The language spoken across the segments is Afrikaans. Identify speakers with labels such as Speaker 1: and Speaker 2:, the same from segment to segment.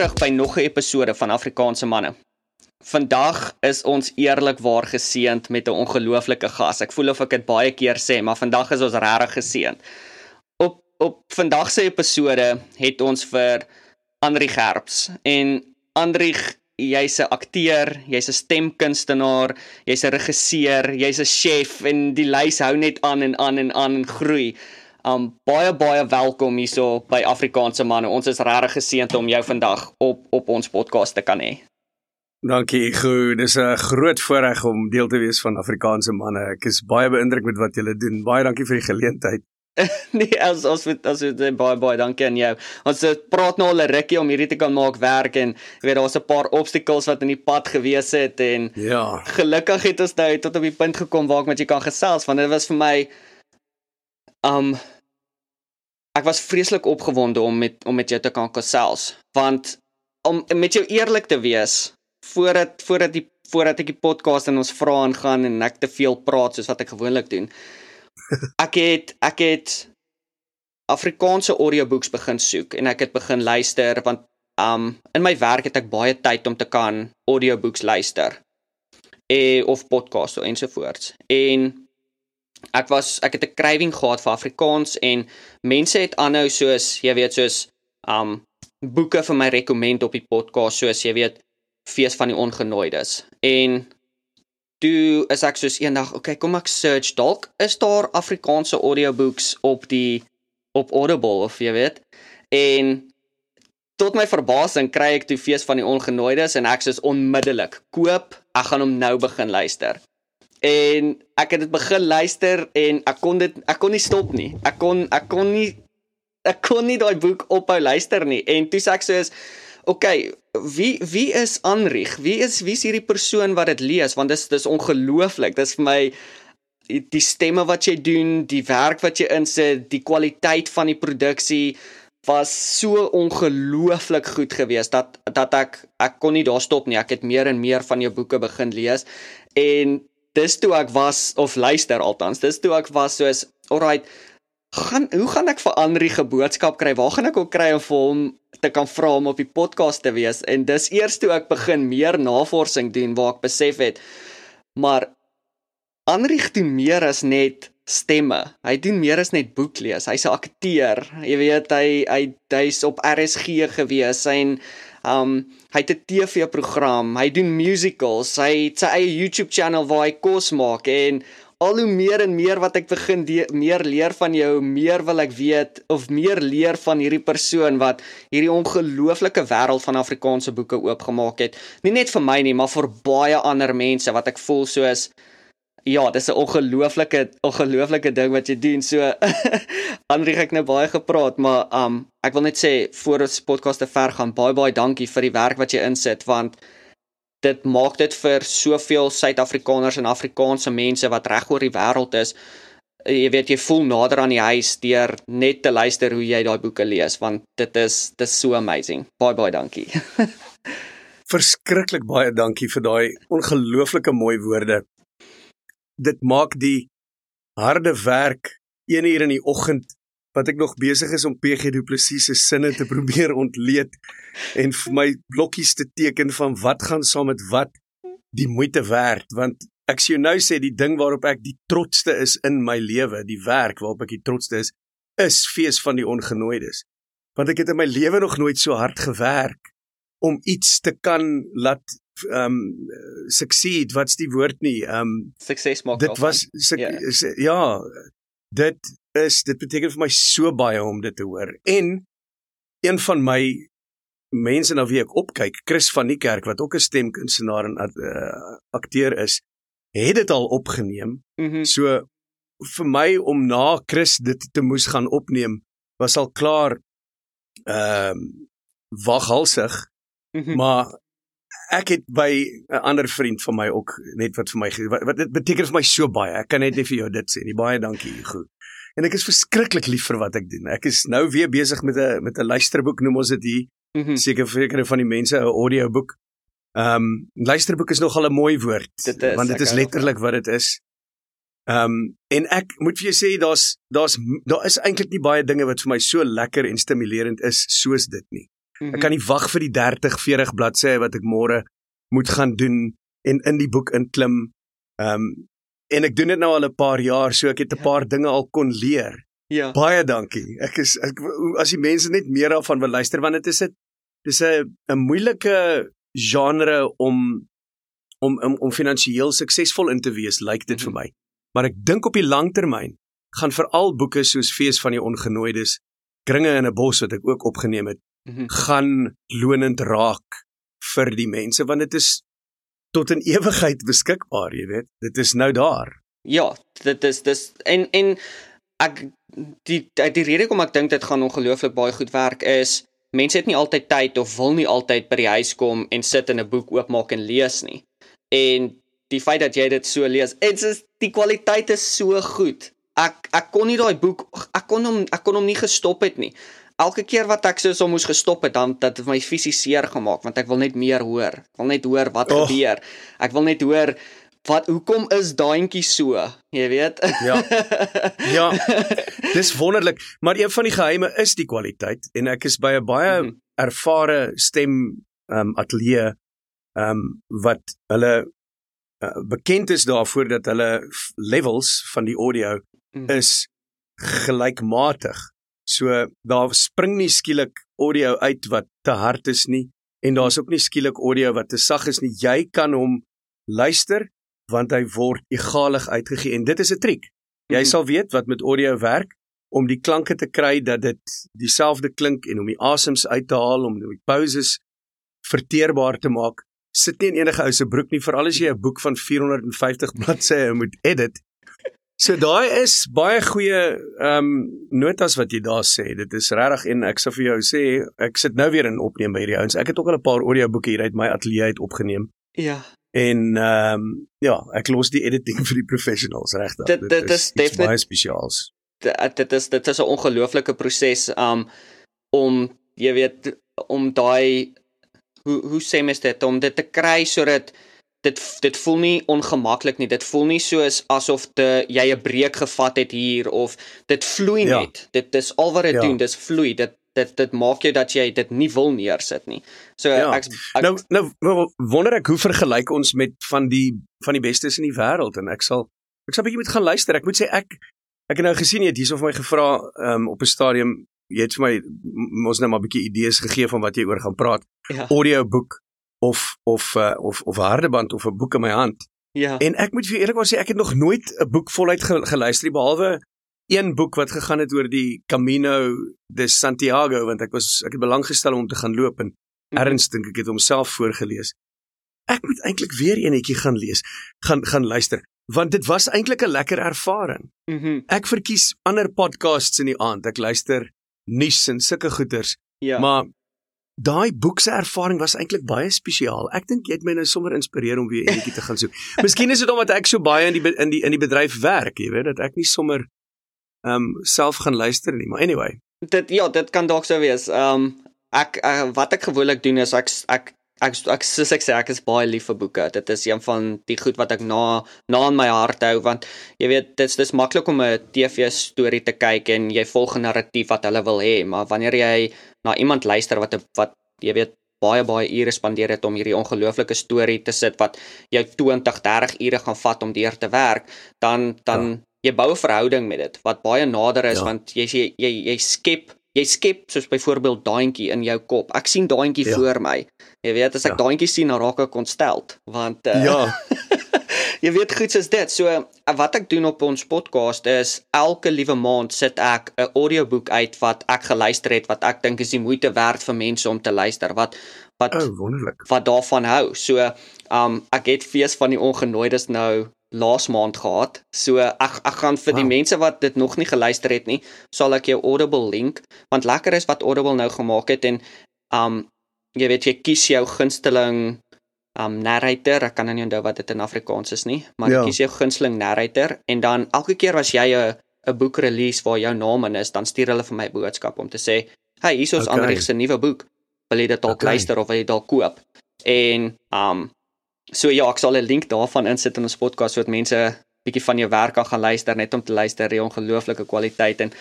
Speaker 1: terug by nog 'n episode van Afrikaanse manne. Vandag is ons eerlikwaar geseënd met 'n ongelooflike gas. Ek voel of ek dit baie keer sê, maar vandag is ons regtig geseënd. Op op vandag se episode het ons vir Andri Gerbs en Andri jy's 'n akteur, jy's 'n stemkunstenaar, jy's 'n regisseur, jy's 'n chef en die lys hou net aan en aan en aan en groei. Um baie baie welkom hierso by Afrikaanse manne. Ons is regtig geseënd om jou vandag op op ons podcast te kan hê.
Speaker 2: Dankie, goed. Dis 'n groot voorreg om deel te wees van Afrikaanse manne. Ek is baie beïndruk met wat julle doen. Baie dankie vir die geleentheid.
Speaker 1: nee, as as met as met baie baie dankie aan jou. Ons praat nou al 'n rukkie om hierdie te kan maak werk en jy weet daar's 'n paar obstacles wat in die pad gewees het en
Speaker 2: ja.
Speaker 1: Gelukkig het ons nou tot op die punt gekom waar ek met jou kan gesels want dit was vir my Um ek was vreeslik opgewonde om met om met jou te kan gesels want om met jou eerlik te wees voordat voordat die voordat ek die podcast in ons vra aangaan en ek te veel praat soos wat ek gewoonlik doen. Ek het ek het Afrikaanse audiobooks begin soek en ek het begin luister want um in my werk het ek baie tyd om te kan audiobooks luister. Eh of podcasts ensovoorts. En ek was ek het 'n craving gehad vir Afrikaans en mense het aanhou soos jy weet soos um boeke vir my rekomend op die podcast soos jy weet fees van die ongenooides. En toe is ek soos eendag okay kom ek search dalk is daar Afrikaanse audiobooks op die op Audible of jy weet. En tot my verbasing kry ek toe fees van die ongenooides en ek sê onmiddellik koop. Ek gaan hom nou begin luister en ek het dit begin luister en ek kon dit ek kon nie stop nie. Ek kon ek kon nie ek kon nie daai boek ophou luister nie. En toe sê ek soos okay, wie wie is Anrich? Wie is wie is hierdie persoon wat dit lees want dis dis ongelooflik. Dis vir my die stemme wat jy doen, die werk wat jy insit, die kwaliteit van die produksie was so ongelooflik goed geweest dat dat ek ek kon nie daar stop nie. Ek het meer en meer van jou boeke begin lees en dis toe ek was of luister althans dis toe ek was soos alright gaan hoe gaan ek vir Andri geboodskap kry? Waar gaan ek hom kry om vir hom te kan vra om op die podcast te wees? En dis eers toe ek begin meer navorsing doen waar ek besef het maar Andri doen meer as net stemme. Hy doen meer as net boek lees. Hy's 'n akteur. Jy weet hy hy hy's op RSG gewees en Um hy het 'n TV-program, hy doen musicals, hy het sy eie YouTube channel waar hy kos maak en al hoe meer en meer wat ek begin meer leer van jou, meer wil ek weet of meer leer van hierdie persoon wat hierdie ongelooflike wêreld van Afrikaanse boeke oopgemaak het. Nie net vir my nie, maar vir baie ander mense wat ek voel soos Ja, dis 'n ongelooflike ongelooflike ding wat jy doen. So Andri het nou baie gepraat, maar um ek wil net sê voor ons podcast te ver gaan, baie baie dankie vir die werk wat jy insit want dit maak dit vir soveel Suid-Afrikaners en Afrikaanse mense wat reg oor die wêreld is. Jy weet jy voel nader aan die huis deur net te luister hoe jy daai boeke lees want dit is dit is so amazing. Baie baie dankie.
Speaker 2: Verskriklik baie dankie vir daai ongelooflike mooi woorde dit maak die harde werk 1 uur in die oggend wat ek nog besig is om PG Du Plessis se sinne te probeer ontleed en vir my blokkies te teken van wat gaan saam met wat die moeite werd want ek sê nou sê die ding waarop ek die trotste is in my lewe die werk waarop ek die trotste is is fees van die ongenooides. Want ek het in my lewe nog nooit so hard gewerk om iets te kan laat um succeed wat's die woord nie um
Speaker 1: sukses maak
Speaker 2: dit was yeah. Ja. ja dit is dit beteken vir my so baie om dit te hoor en een van my mense na wie ek opkyk Chris van die kerk wat ook 'n stemkunstenaar en uh, akteur is het dit al opgeneem
Speaker 1: mm -hmm.
Speaker 2: so vir my om na Chris dit te moes gaan opneem was al klaar ehm um, waghalsig mm -hmm. maar ek het by 'n ander vriend van my ook net wat vir my wat, wat dit beteken vir my so baie. Ek kan net nie vir jou dit sê nie. Baie dankie, Hugo. En ek is verskriklik lief vir wat ek doen. Ek is nou weer besig met 'n met 'n luisterboek noem ons dit hier.
Speaker 1: Mm -hmm.
Speaker 2: Seker vir sekere van die mense 'n audioboek. Ehm um, luisterboek is nogal 'n mooi woord
Speaker 1: dit is,
Speaker 2: want dit is letterlik wat dit is. Ehm um, en ek moet vir jou sê daar's daar's daar is eintlik nie baie dinge wat vir my so lekker en stimulerend is soos dit nie. -hmm. Ek kan nie wag vir die 30, 40 bladsye wat ek môre moet gaan doen en in die boek inklim. Ehm um, en ek doen dit nou al 'n paar jaar, so ek het 'n ja. paar dinge al kon leer.
Speaker 1: Ja.
Speaker 2: Baie dankie. Ek is ek, as die mense net meer daarvan wil luister want dit is 'n dis 'n 'n moeilike genre om om om, om finansiëel suksesvol in te wees, lyk dit vir mhm. my. Maar ek dink op die lang termyn gaan veral boeke soos Fees van die Ongenooides, Kringe in 'n Bos wat ek ook opgeneem het, mm -hmm. gaan lonend raak vir die mense want dit is tot in ewigheid beskikbaar, jy weet. Dit is nou daar.
Speaker 1: Ja, dit is dis en en ek die die rede hoekom ek dink dit gaan ongelooflik baie goed werk is mense het nie altyd tyd of wil nie altyd by die huis kom en sit en 'n boek oopmaak en lees nie. En die feit dat jy dit so lees, dit is die kwaliteit is so goed. Ek ek kon nie daai boek ek kon hom ek kon hom nie gestop het nie. Elke keer wat ek so moes gestop het, dan dat het my fisies seer gemaak want ek wil net meer hoor. Ek wil net hoor wat oh. gebeur. Ek wil net hoor wat hoekom is daantjie so? Jy weet?
Speaker 2: Ja. Ja. Dis wonderlik, maar een van die geheime is die kwaliteit en ek is by 'n baie mm -hmm. ervare stem um, ateljee ehm um, wat hulle uh, bekend is daarvoor dat hulle levels van die audio mm -hmm. is gelykmatig. So daar spring nie skielik audio uit wat te hard is nie en daar's ook nie skielik audio wat te sag is nie. Jy kan hom luister want hy word egalig uitgegee en dit is 'n triek. Jy mhm. sal weet wat met audio werk om die klanke te kry dat dit dieselfde klink en om die asems uit te haal om die pauses verteerbaar te maak. Sit nie in enige ou se broek nie veral as jy 'n boek van 450 bladsye moet edit. So daai is baie goeie ehm um, notas wat jy daar sê. Dit is regtig en ek sê vir jou sê ek sit nou weer in opneem by hierdie ouens. Ek het ook al 'n paar audio boeke hier uit my ateljee uit opgeneem.
Speaker 1: Ja.
Speaker 2: En ehm um, ja, ek los die editing vir die professionals regtig.
Speaker 1: Dit, dit, dit is definitief
Speaker 2: baie spesiaals.
Speaker 1: Dit, dit is dit is 'n ongelooflike proses um om jy weet om daai hoe hoe sê mens dit om dit te kry sodat dit dit voel nie ongemaklik nie. Dit voel nie soos asof te jy 'n breek gevat het hier of dit vloei ja. net. Dit dis al wat dit ja. doen, dis vloei. Dit dit dit maak jou dat jy dit nie wil neersit nie. So ja. ek, ek
Speaker 2: nou nou wonder ek hoe vergelyk ons met van die van die bestes in die wêreld en ek sal ek sal 'n bietjie moet gaan luister. Ek moet sê ek ek het nou gesien jy het hierso vir my gevra um, op 'n stadium jy het vir my mos net maar 'n bietjie idees gegee van wat jy oor gaan praat. Ja. Audioboek of of uh, of of hardeband of 'n boek in my hand.
Speaker 1: Ja.
Speaker 2: En ek moet vir eerlikwaar sê ek het nog nooit 'n boek voluit geluister nie behalwe een boek wat gegaan het oor die Camino de Santiago want ek was ek het belang gestel om te gaan loop en mhm. erns dink ek het homself voorgeles. Ek moet eintlik weer eenetjie gaan lees, gaan gaan luister want dit was eintlik 'n lekker ervaring.
Speaker 1: Mm -hmm.
Speaker 2: Ek verkies ander podcasts in die aand. Ek luister nuus en sulke goeters.
Speaker 1: Ja.
Speaker 2: Maar daai boek se ervaring was eintlik baie spesiaal. Ek dink jy het my nou sommer inspireer om weer eenetjie te gaan soek. Miskien is dit omdat ek so baie in die in die in die bedryf werk, jy weet, dat ek nie sommer ehm um, self gaan luister nie, maar anyway.
Speaker 1: Dit ja, dit kan dalk so wees. Ehm um, ek uh, wat ek gewoonlik doen is ek ek ek ek soos ek sê ek is baie lief vir boeke. Dit is een van die goed wat ek na na in my hart hou want jy weet dit's dis maklik om 'n TV storie te kyk en jy volg 'n narratief wat hulle wil hê, maar wanneer jy na iemand luister wat wat jy weet baie baie ure spandeer het om hierdie ongelooflike storie te sit wat jou 20 30 ure gaan vat om deur te werk, dan dan ja jy bou 'n verhouding met dit wat baie nader is ja. want jy jy jy, jy skep jy skep soos byvoorbeeld daantjie in jou kop. Ek sien daantjie ja. voor my. Jy weet as ek ja. daantjie sien dan raak ek ontsteld want uh,
Speaker 2: Ja.
Speaker 1: jy weet goed soos dit. So uh, wat ek doen op ons podcast is elke liewe maand sit ek 'n audioboek uit wat ek geluister het wat ek dink is die moeite werd vir mense om te luister. Wat wat
Speaker 2: oh, wonderlik.
Speaker 1: Wat daarvan hou. So um ek het fees van die ongenooides nou laas maand gehad. So ek ek gaan vir wow. die mense wat dit nog nie geluister het nie, sal ek jou Audible link want lekker is wat Audible nou gemaak het en um jy weet jy kies jou gunsteling um narrator, ek kan nou nie onthou wat dit in Afrikaans is nie, maar ja. kies jou gunsteling narrator en dan elke keer as jy 'n 'n boek release waar jou naam in is, dan stuur hulle vir my boodskap om te sê, "Hey, hier is ons okay. Andrieg se nuwe boek. Wil jy dit dalk okay. luister of wil jy dalk koop?" En um So ja, ek sal 'n link daarvan insit in ons podcast sodat mense bietjie van jou werk kan gaan luister net om te luister die ongelooflike kwaliteit en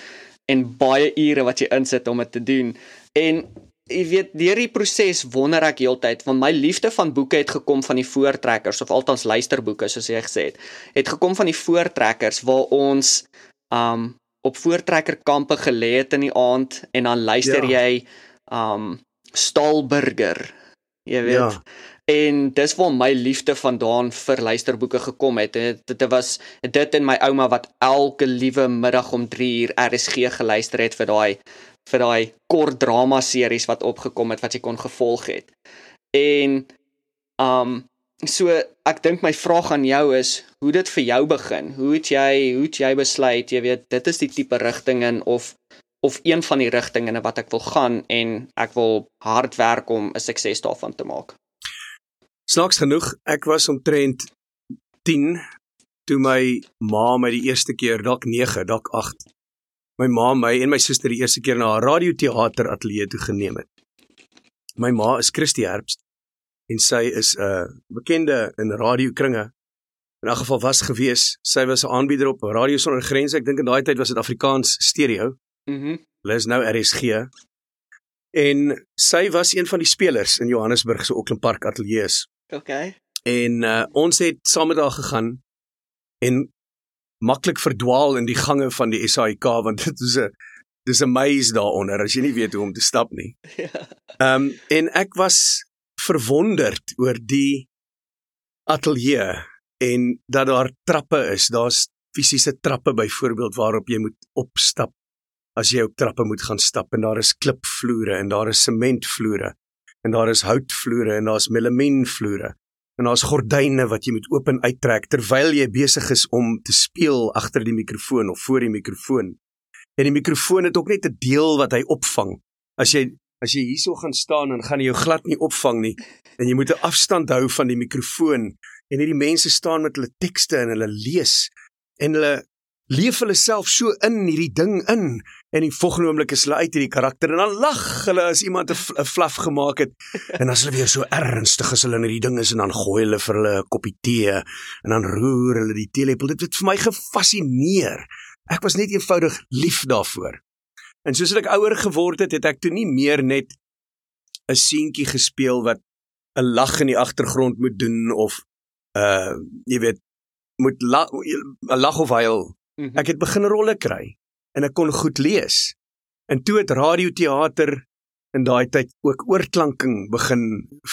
Speaker 1: en baie ure wat jy insit om dit te doen. En jy weet deur die proses wonder ek heeltyd want my liefde van boeke het gekom van die voortrekkers of althans luisterboeke soos jy gesê het. Het gekom van die voortrekkers waar ons um op voortrekkerkampe gelê het in die aand en dan luister ja. jy um Stalburger. Jy weet. Ja. En dis waar my liefde vandaan vir luisterboeke gekom het. Dit, dit was dit en my ouma wat elke liewe middag om 3 uur RSG geluister het vir daai vir daai kort drama series wat opgekom het wat jy kon gevolg het. En um so ek dink my vraag aan jou is hoe dit vir jou begin. Hoe het jy hoe het jy besluit jy weet dit is die tipe rigting in of of een van die rigtinge wat ek wil gaan en ek wil hard werk om 'n sukses daarvan te maak.
Speaker 2: Snaaks genoeg, ek was omtrent 10 toe my ma my die eerste keer dalk 9, dalk 8 my ma my en my suster die eerste keer na haar radioteater ateljee toe geneem het. My ma is Christie Herbst en sy is 'n uh, bekende in radiokringe. In 'n geval was gewees, sy was 'n aanbieder op Radio Sonder Grense. Ek dink in daai tyd was dit Afrikaans stereo. Mhm. Mm Hulle is nou RSG. En sy was een van die spelers in Johannesburg se Auckland Park ateljee.
Speaker 1: OK.
Speaker 2: En uh, ons het saam met haar gegaan en maklik verdwaal in die gange van die SAIK want dit is 'n dis 'n maze daaronder as jy nie weet hoe om te stap nie. Ja. Ehm um, en ek was verwonderd oor die ateljee en dat daar trappe is. Daar's fisiese trappe byvoorbeeld waarop jy moet opstap as jy op trappe moet gaan stap en daar is klipvloere en daar is sementvloere en daar is houtvloere en daar's melamienvloere en daar's gordyne wat jy moet oop en uittrek terwyl jy besig is om te speel agter die mikrofoon of voor die mikrofoon. En die mikrofoon het ook net 'n deel wat hy opvang. As jy as jy hierso gaan staan dan gaan hy jou glad nie opvang nie en jy moet 'n afstand hou van die mikrofoon en hierdie mense staan met hulle tekste en hulle lees en hulle leef hulle self so in hierdie ding in. En die volgende oomblik is hulle uit hierdie karakter en dan lag hulle as iemand 'n flaf gemaak het. En as hulle weer so ernstig is hulle in hierdie ding is en dan gooi hulle vir hulle 'n koppie tee en dan roer hulle die teelepel. Dit het vir my gefassineer. Ek was net eenvoudig lief daarvoor. En soos ek ouer geword het het ek toe nie meer net 'n seentjie gespeel wat 'n lag in die agtergrond moet doen of uh jy weet moet 'n lag of huil Mhm. Ek het begin rolle kry en ek kon goed lees. En toe het radioteater in daai tyd ook oorklanking begin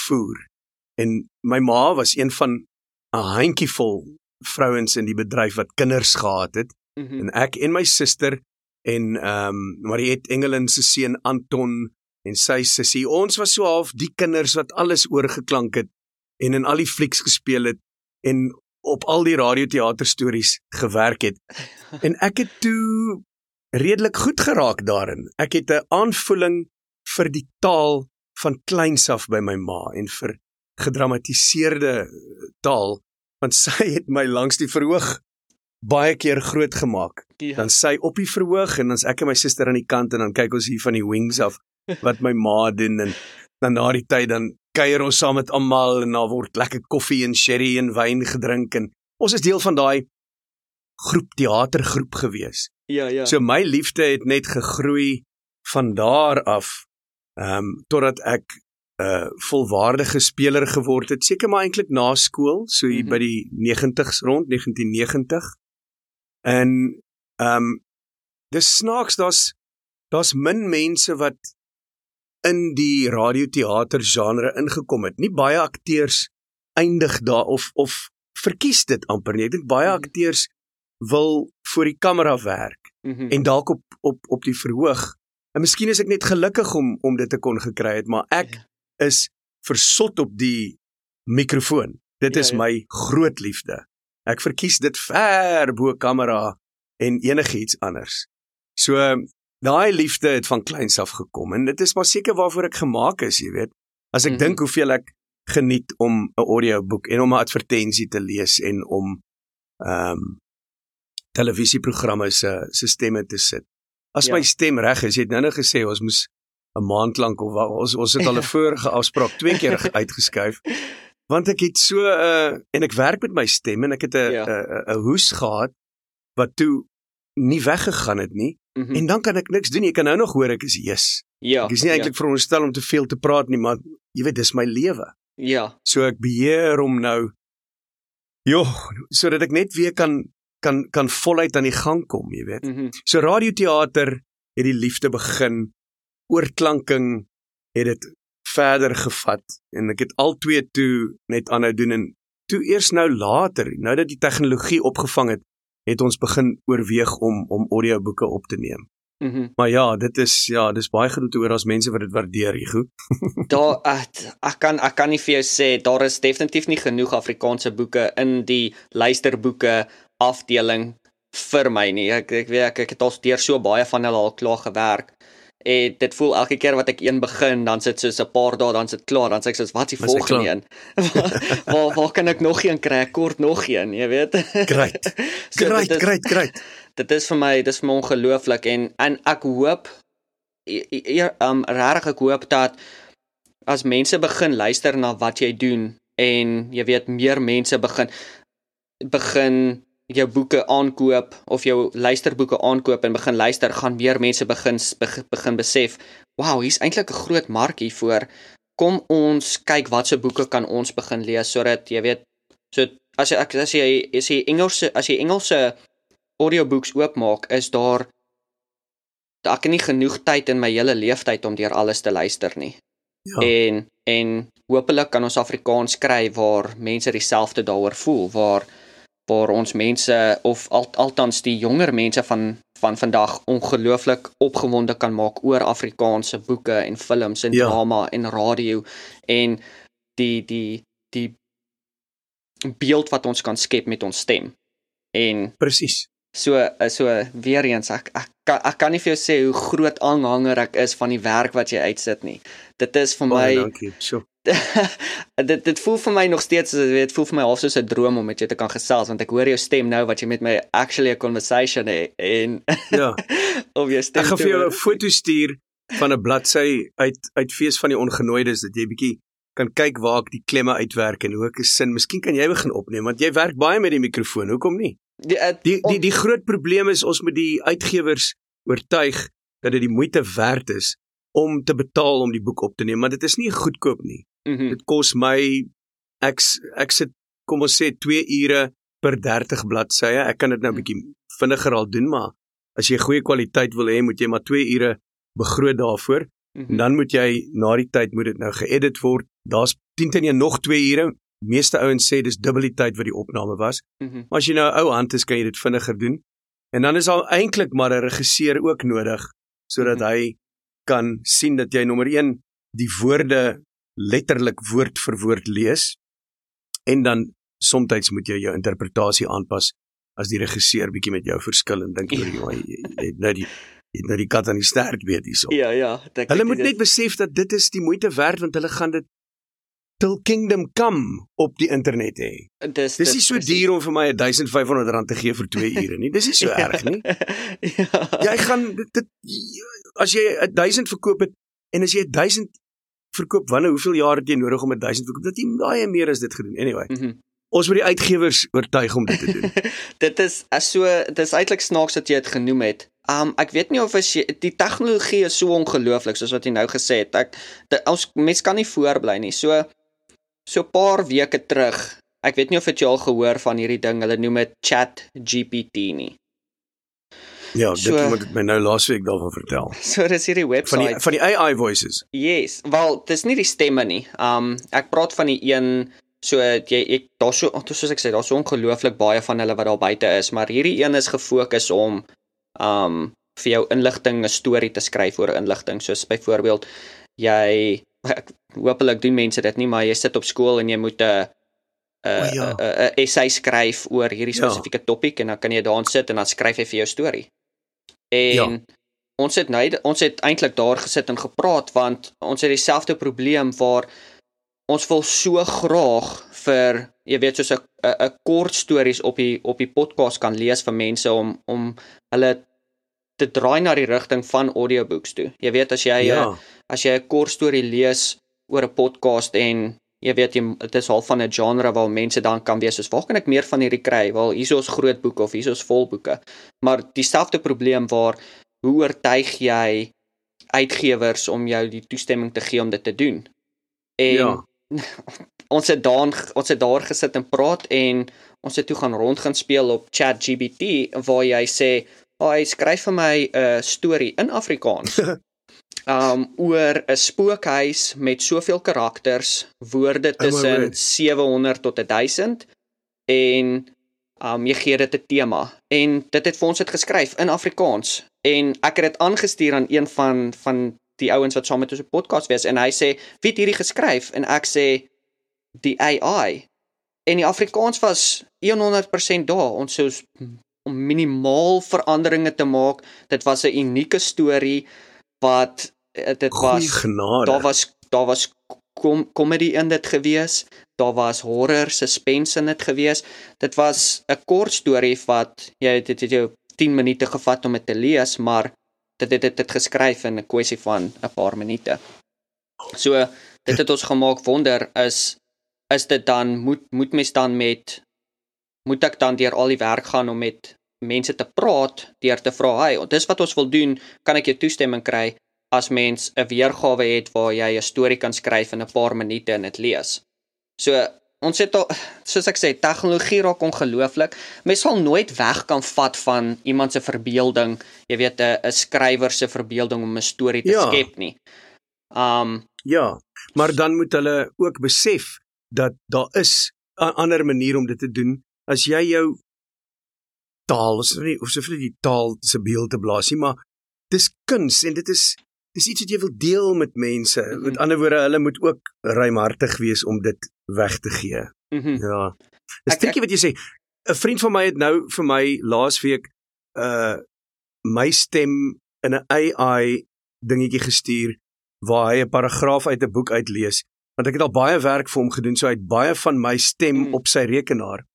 Speaker 2: voer. En my ma was een van 'n handjievol vrouens in die bedryf wat kinders gehad het mm -hmm. en ek en my suster en ehm um, Mariet Engelin se seun Anton en sy sussie ons was so half die kinders wat alles oorgeklank het en in al die flieks gespeel het en op al die radioteater stories gewerk het. En ek het toe redelik goed geraak daarin. Ek het 'n aanvoeling vir die taal van kleins af by my ma en vir gedramatiseerde taal want sy het my langs die verhoog baie keer groot gemaak. Ja. Dan sy op die verhoog en dan's ek en my suster aan die kant en dan kyk ons hier van die wings af wat my ma doen en dan na die tyd dan kuier ons saam met almal en daar word lekker koffie en sherry en wyn gedrink en ons is deel van daai groep teatergroep gewees.
Speaker 1: Ja, ja.
Speaker 2: So my liefde het net gegroei van daar af ehm um, totdat ek 'n uh, volwaardige speler geword het, seker maar eintlik na skool, so hier mm -hmm. by die 90s rond 1990. En ehm um, dis snaaks, daar's daar's min mense wat in die radioteater genre ingekom het. Nie baie akteurs eindig daar of of verkies dit amper nie. Ek dink baie mhm. akteurs wil voor die kamera werk mm -hmm. en dalk op op op die verhoog. En miskien is ek net gelukkig om om dit te kon gekry het, maar ek ja. is versot op die mikrofoon. Dit ja, is ja. my groot liefde. Ek verkies dit ver bo kamera en enigiets anders. So Daai liefde het van kleins af gekom en dit is maar seker waarvoor ek gemaak is, jy weet. As ek mm -hmm. dink hoeveel ek geniet om 'n audioboek en om 'n advertensie te lees en om ehm um, televisieprogramme se se stemme te sit. As ja. my stem reg is, jy het nou-nou gesê ons moes 'n maand lank of ons ons het al 'n vorige afspraak twee keer uitgeskuif. Want ek het so 'n uh, eh, en ek werk met my stem en ek het 'n 'n ja. 'n hoes gehad wat toe nie weggegaan het nie Mm -hmm. En dan kan ek niks doen. Jy kan nou nog hoor ek is yes.
Speaker 1: Ja.
Speaker 2: Ek is nie eintlik ja. veronderstel om te veel te praat nie, maar jy weet dis my lewe.
Speaker 1: Ja.
Speaker 2: So ek beheer hom nou. Jo, sodat ek net weer kan kan kan voluit aan die gang kom, jy weet.
Speaker 1: Mm -hmm.
Speaker 2: So radioteater het die liefde begin. Oorklanking het dit verder gevat en ek het al twee toe net aanhou doen en toe eers nou later, nou dat die tegnologie opgevang het, het ons begin oorweeg om om audioboeke op te neem.
Speaker 1: Mm
Speaker 2: maar ja, dit is ja, dis baie goed om te hoor as mense wat dit waardeer, Hugo.
Speaker 1: daar ek, ek kan ek kan nie vir jou sê daar is definitief nie genoeg Afrikaanse boeke in die luisterboeke afdeling vir my nie. Ek ek weet ek, ek het al deur so baie van hulle al klaar gewerk. En dit voel elke keer wat ek een begin, dan sit so 'n paar dae dan sit klaar, dan sê ek soos wat is die volgende een? waar waar kan ek nog een kry? Kort nog een, jy weet.
Speaker 2: Great. so, great, is, great, great.
Speaker 1: Dit is vir my, dit is vir my ongelooflik en en ek hoop eer um regtig ek hoop dat as mense begin luister na wat jy doen en jy weet meer mense begin begin jou boeke aankoop of jou luisterboeke aankoop en begin luister, gaan meer mense begin begin besef, wow, hier's eintlik 'n groot mark hiervoor. Kom ons kyk watse boeke kan ons begin lees sodat jy weet, so as jy as jy as jy Engelse as jy Engelse audiobooks oopmaak, is daar daar kan nie genoeg tyd in my hele lewenstyd om deur alles te luister nie. Ja. En en hopelik kan ons Afrikaans kry waar mense dieselfde daaroor voel, waar waar ons mense of al, althans die jonger mense van van vandag ongelooflik opgewonde kan maak oor Afrikaanse boeke en films en ja. drama en radio en die die die beeld wat ons kan skep met ons stem. En
Speaker 2: presies.
Speaker 1: So so weer eens ek ek kan ek kan nie vir jou sê hoe groot aanhanger ek is van die werk wat jy uitsit nie. Dit is vir my
Speaker 2: oh, Dankie. Sjoe.
Speaker 1: dit dit voel vir my nog steeds as dit voel vir my half soos 'n droom om met jou te kan gesels want ek hoor jou stem nou wat jy met my actually 'n conversation het en
Speaker 2: ja
Speaker 1: of jy stem
Speaker 2: ek gaan vir jou 'n foto stuur van 'n bladsy uit uit fees van die ongenooides dat jy bietjie kan kyk waar ek die klemme uitwerk en hoe ek 'n sin miskien kan jy begin opneem want jy werk baie met die mikrofoon hoekom nie die uh, die, die die groot probleem is ons moet die uitgewers oortuig dat dit die moeite werd is om te betaal om die boek op te neem, maar dit is nie goedkoop nie.
Speaker 1: Mm -hmm.
Speaker 2: Dit kos my ek ek sit kom ons sê 2 ure per 30 bladsye. Ek kan dit nou 'n bietjie vinniger al doen, maar as jy goeie kwaliteit wil hê, moet jy maar 2 ure begroot daarvoor. Mm -hmm. Dan moet jy na die tyd moet dit nou geëdit word. Daar's 10 teen 1 nog 2 ure. Meeste ouens sê dis dubbel die tyd wat die opname was.
Speaker 1: Mm -hmm.
Speaker 2: Maar as jy nou 'n ou hand is, kan jy dit vinniger doen. En dan is al eintlik maar 'n regisseur ook nodig sodat mm -hmm. hy kan sien dat jy nommer 1 die woorde letterlik woord vir woord lees en dan soms moet jy jou interpretasie aanpas as die regisseur bietjie met jou verskil en dink oor jy het nou die het nou die kat aan die stert weet hierso.
Speaker 1: Ja ja,
Speaker 2: ek Hulle moet net besef dat dit is die moeite werd want hulle gaan dit till kingdom come op die internet hê.
Speaker 1: Dis
Speaker 2: dis nie so duur om vir my 1500 rand te gee vir 2 ure nie. Dis nie so erg nie.
Speaker 1: ja.
Speaker 2: Jy gaan dit, dit as jy 1000 verkoop het en as jy 1000 verkoop wanneer hoeveel jaar het jy nodig om 'n 1000 verkoop? Dat jy baie meer as dit gedoen. Anyway.
Speaker 1: Mm -hmm.
Speaker 2: Ons moet die uitgewers oortuig om dit te doen.
Speaker 1: dit is as so dit is eintlik snaaks dat jy dit genoem het. Um ek weet nie of as jy die tegnologie is so ongelooflik soos wat jy nou gesê het. Ek die, ons mens kan nie voorbly nie. So so 'n paar weke terug. Ek weet nie of jy al gehoor van hierdie ding. Hulle noem dit Chat GPT nie.
Speaker 2: Ja, dit so, moet my nou laasweek daarvan vertel.
Speaker 1: So dis hierdie webwerf
Speaker 2: van die van die AI voices.
Speaker 1: Yes, wel, dis nie die stemme nie. Um ek praat van die een so jy ek daar so soos ek sê, daar's so ongelooflik baie van hulle wat daar buite is, maar hierdie een is gefokus om um vir jou inligting 'n storie te skryf oor inligting, soos byvoorbeeld jy ek hoopelik doen mense dit nie, maar jy sit op skool en jy moet 'n 'n ja. 'n essay skryf oor hierdie ja. spesifieke ja. topik en dan kan jy daarin sit en dan skryf jy vir jou storie. En ja. ons het nou ons het eintlik daar gesit en gepraat want ons het dieselfde probleem waar ons wil so graag vir jy weet soos 'n 'n kort stories op die op die podcast kan lees vir mense om om hulle te draai na die rigting van audiobooks toe. Jy weet as jy ja. a, as jy 'n kort storie lees oor 'n podcast en jy weet jy dit is half van 'n genre waar mense dan kan wees soos waar kan ek meer van hierdie kry? Wel hier is ons groot boeke of hier is ons vol boeke. Maar dieselfde probleem waar hoe oortuig jy uitgewers om jou die toestemming te gee om dit te doen? En
Speaker 2: Ja.
Speaker 1: ons het daar ons het daar gesit en praat en ons het toe gaan rond gaan speel op ChatGPT waar jy sê, "Ag, skryf vir my 'n storie in Afrikaans." um oor 'n spookhuis met soveel karakters, woorde
Speaker 2: Oh
Speaker 1: tussen
Speaker 2: word.
Speaker 1: 700 tot 1000 en um jy gee dit 'n tema. En dit het vir ons dit geskryf in Afrikaans en ek het dit aangestuur aan een van van die ouens wat saam met ons op podcast was en hy sê wie het hierdie geskryf? En ek sê die AI en die Afrikaans was 100% daar. Ons sou om minimaal veranderinge te maak dit was 'n unieke storie wat dit
Speaker 2: Goeie
Speaker 1: was
Speaker 2: genade.
Speaker 1: daar was daar was kom comedy in dit gewees. Daar was horror suspense in dit gewees. Dit was 'n kort storie wat jy dit het jou 10 minute gevat om dit te lees maar dit het dit geskryf in 'n kwessie van 'n paar minute so dit het ons gemaak wonder is is dit dan moet moet mens dan met moet ek dan deur al die werk gaan om met mense te praat deur te vra hey dis wat ons wil doen kan ek jou toestemming kry as mens 'n weergawe het waar jy 'n storie kan skryf in 'n paar minute en dit lees. So ons het al soos ek sê tegnologie raak ongelooflik. Mens sal nooit weg kan vat van iemand se verbeelding, jy weet 'n 'n skrywer se verbeelding om 'n storie te
Speaker 2: Ja.
Speaker 1: skep nie. Um
Speaker 2: Ja, maar dan moet hulle ook besef dat daar is 'n ander manier om dit te doen as jy jou taal, ons nie of soveel die taal se beeld te blaas nie, maar dis kuns en dit is dis iets wat jy wil deel met mense.
Speaker 1: Mhm.
Speaker 2: Met ander woorde, hulle moet ook ruimhartig wees om dit weg te gee.
Speaker 1: mhm.
Speaker 2: Ja. Dis
Speaker 1: Ek-
Speaker 2: tricky wat jy sê. 'n Vriend van my het nou vir my laasweek uh my stem in 'n AI dingetjie gestuur waar hy 'n paragraaf uit 'n boek uitlees. Want ek het al baie werk vir hom gedoen, so hy het baie van my stem
Speaker 1: Mm.
Speaker 2: op sy rekenaar.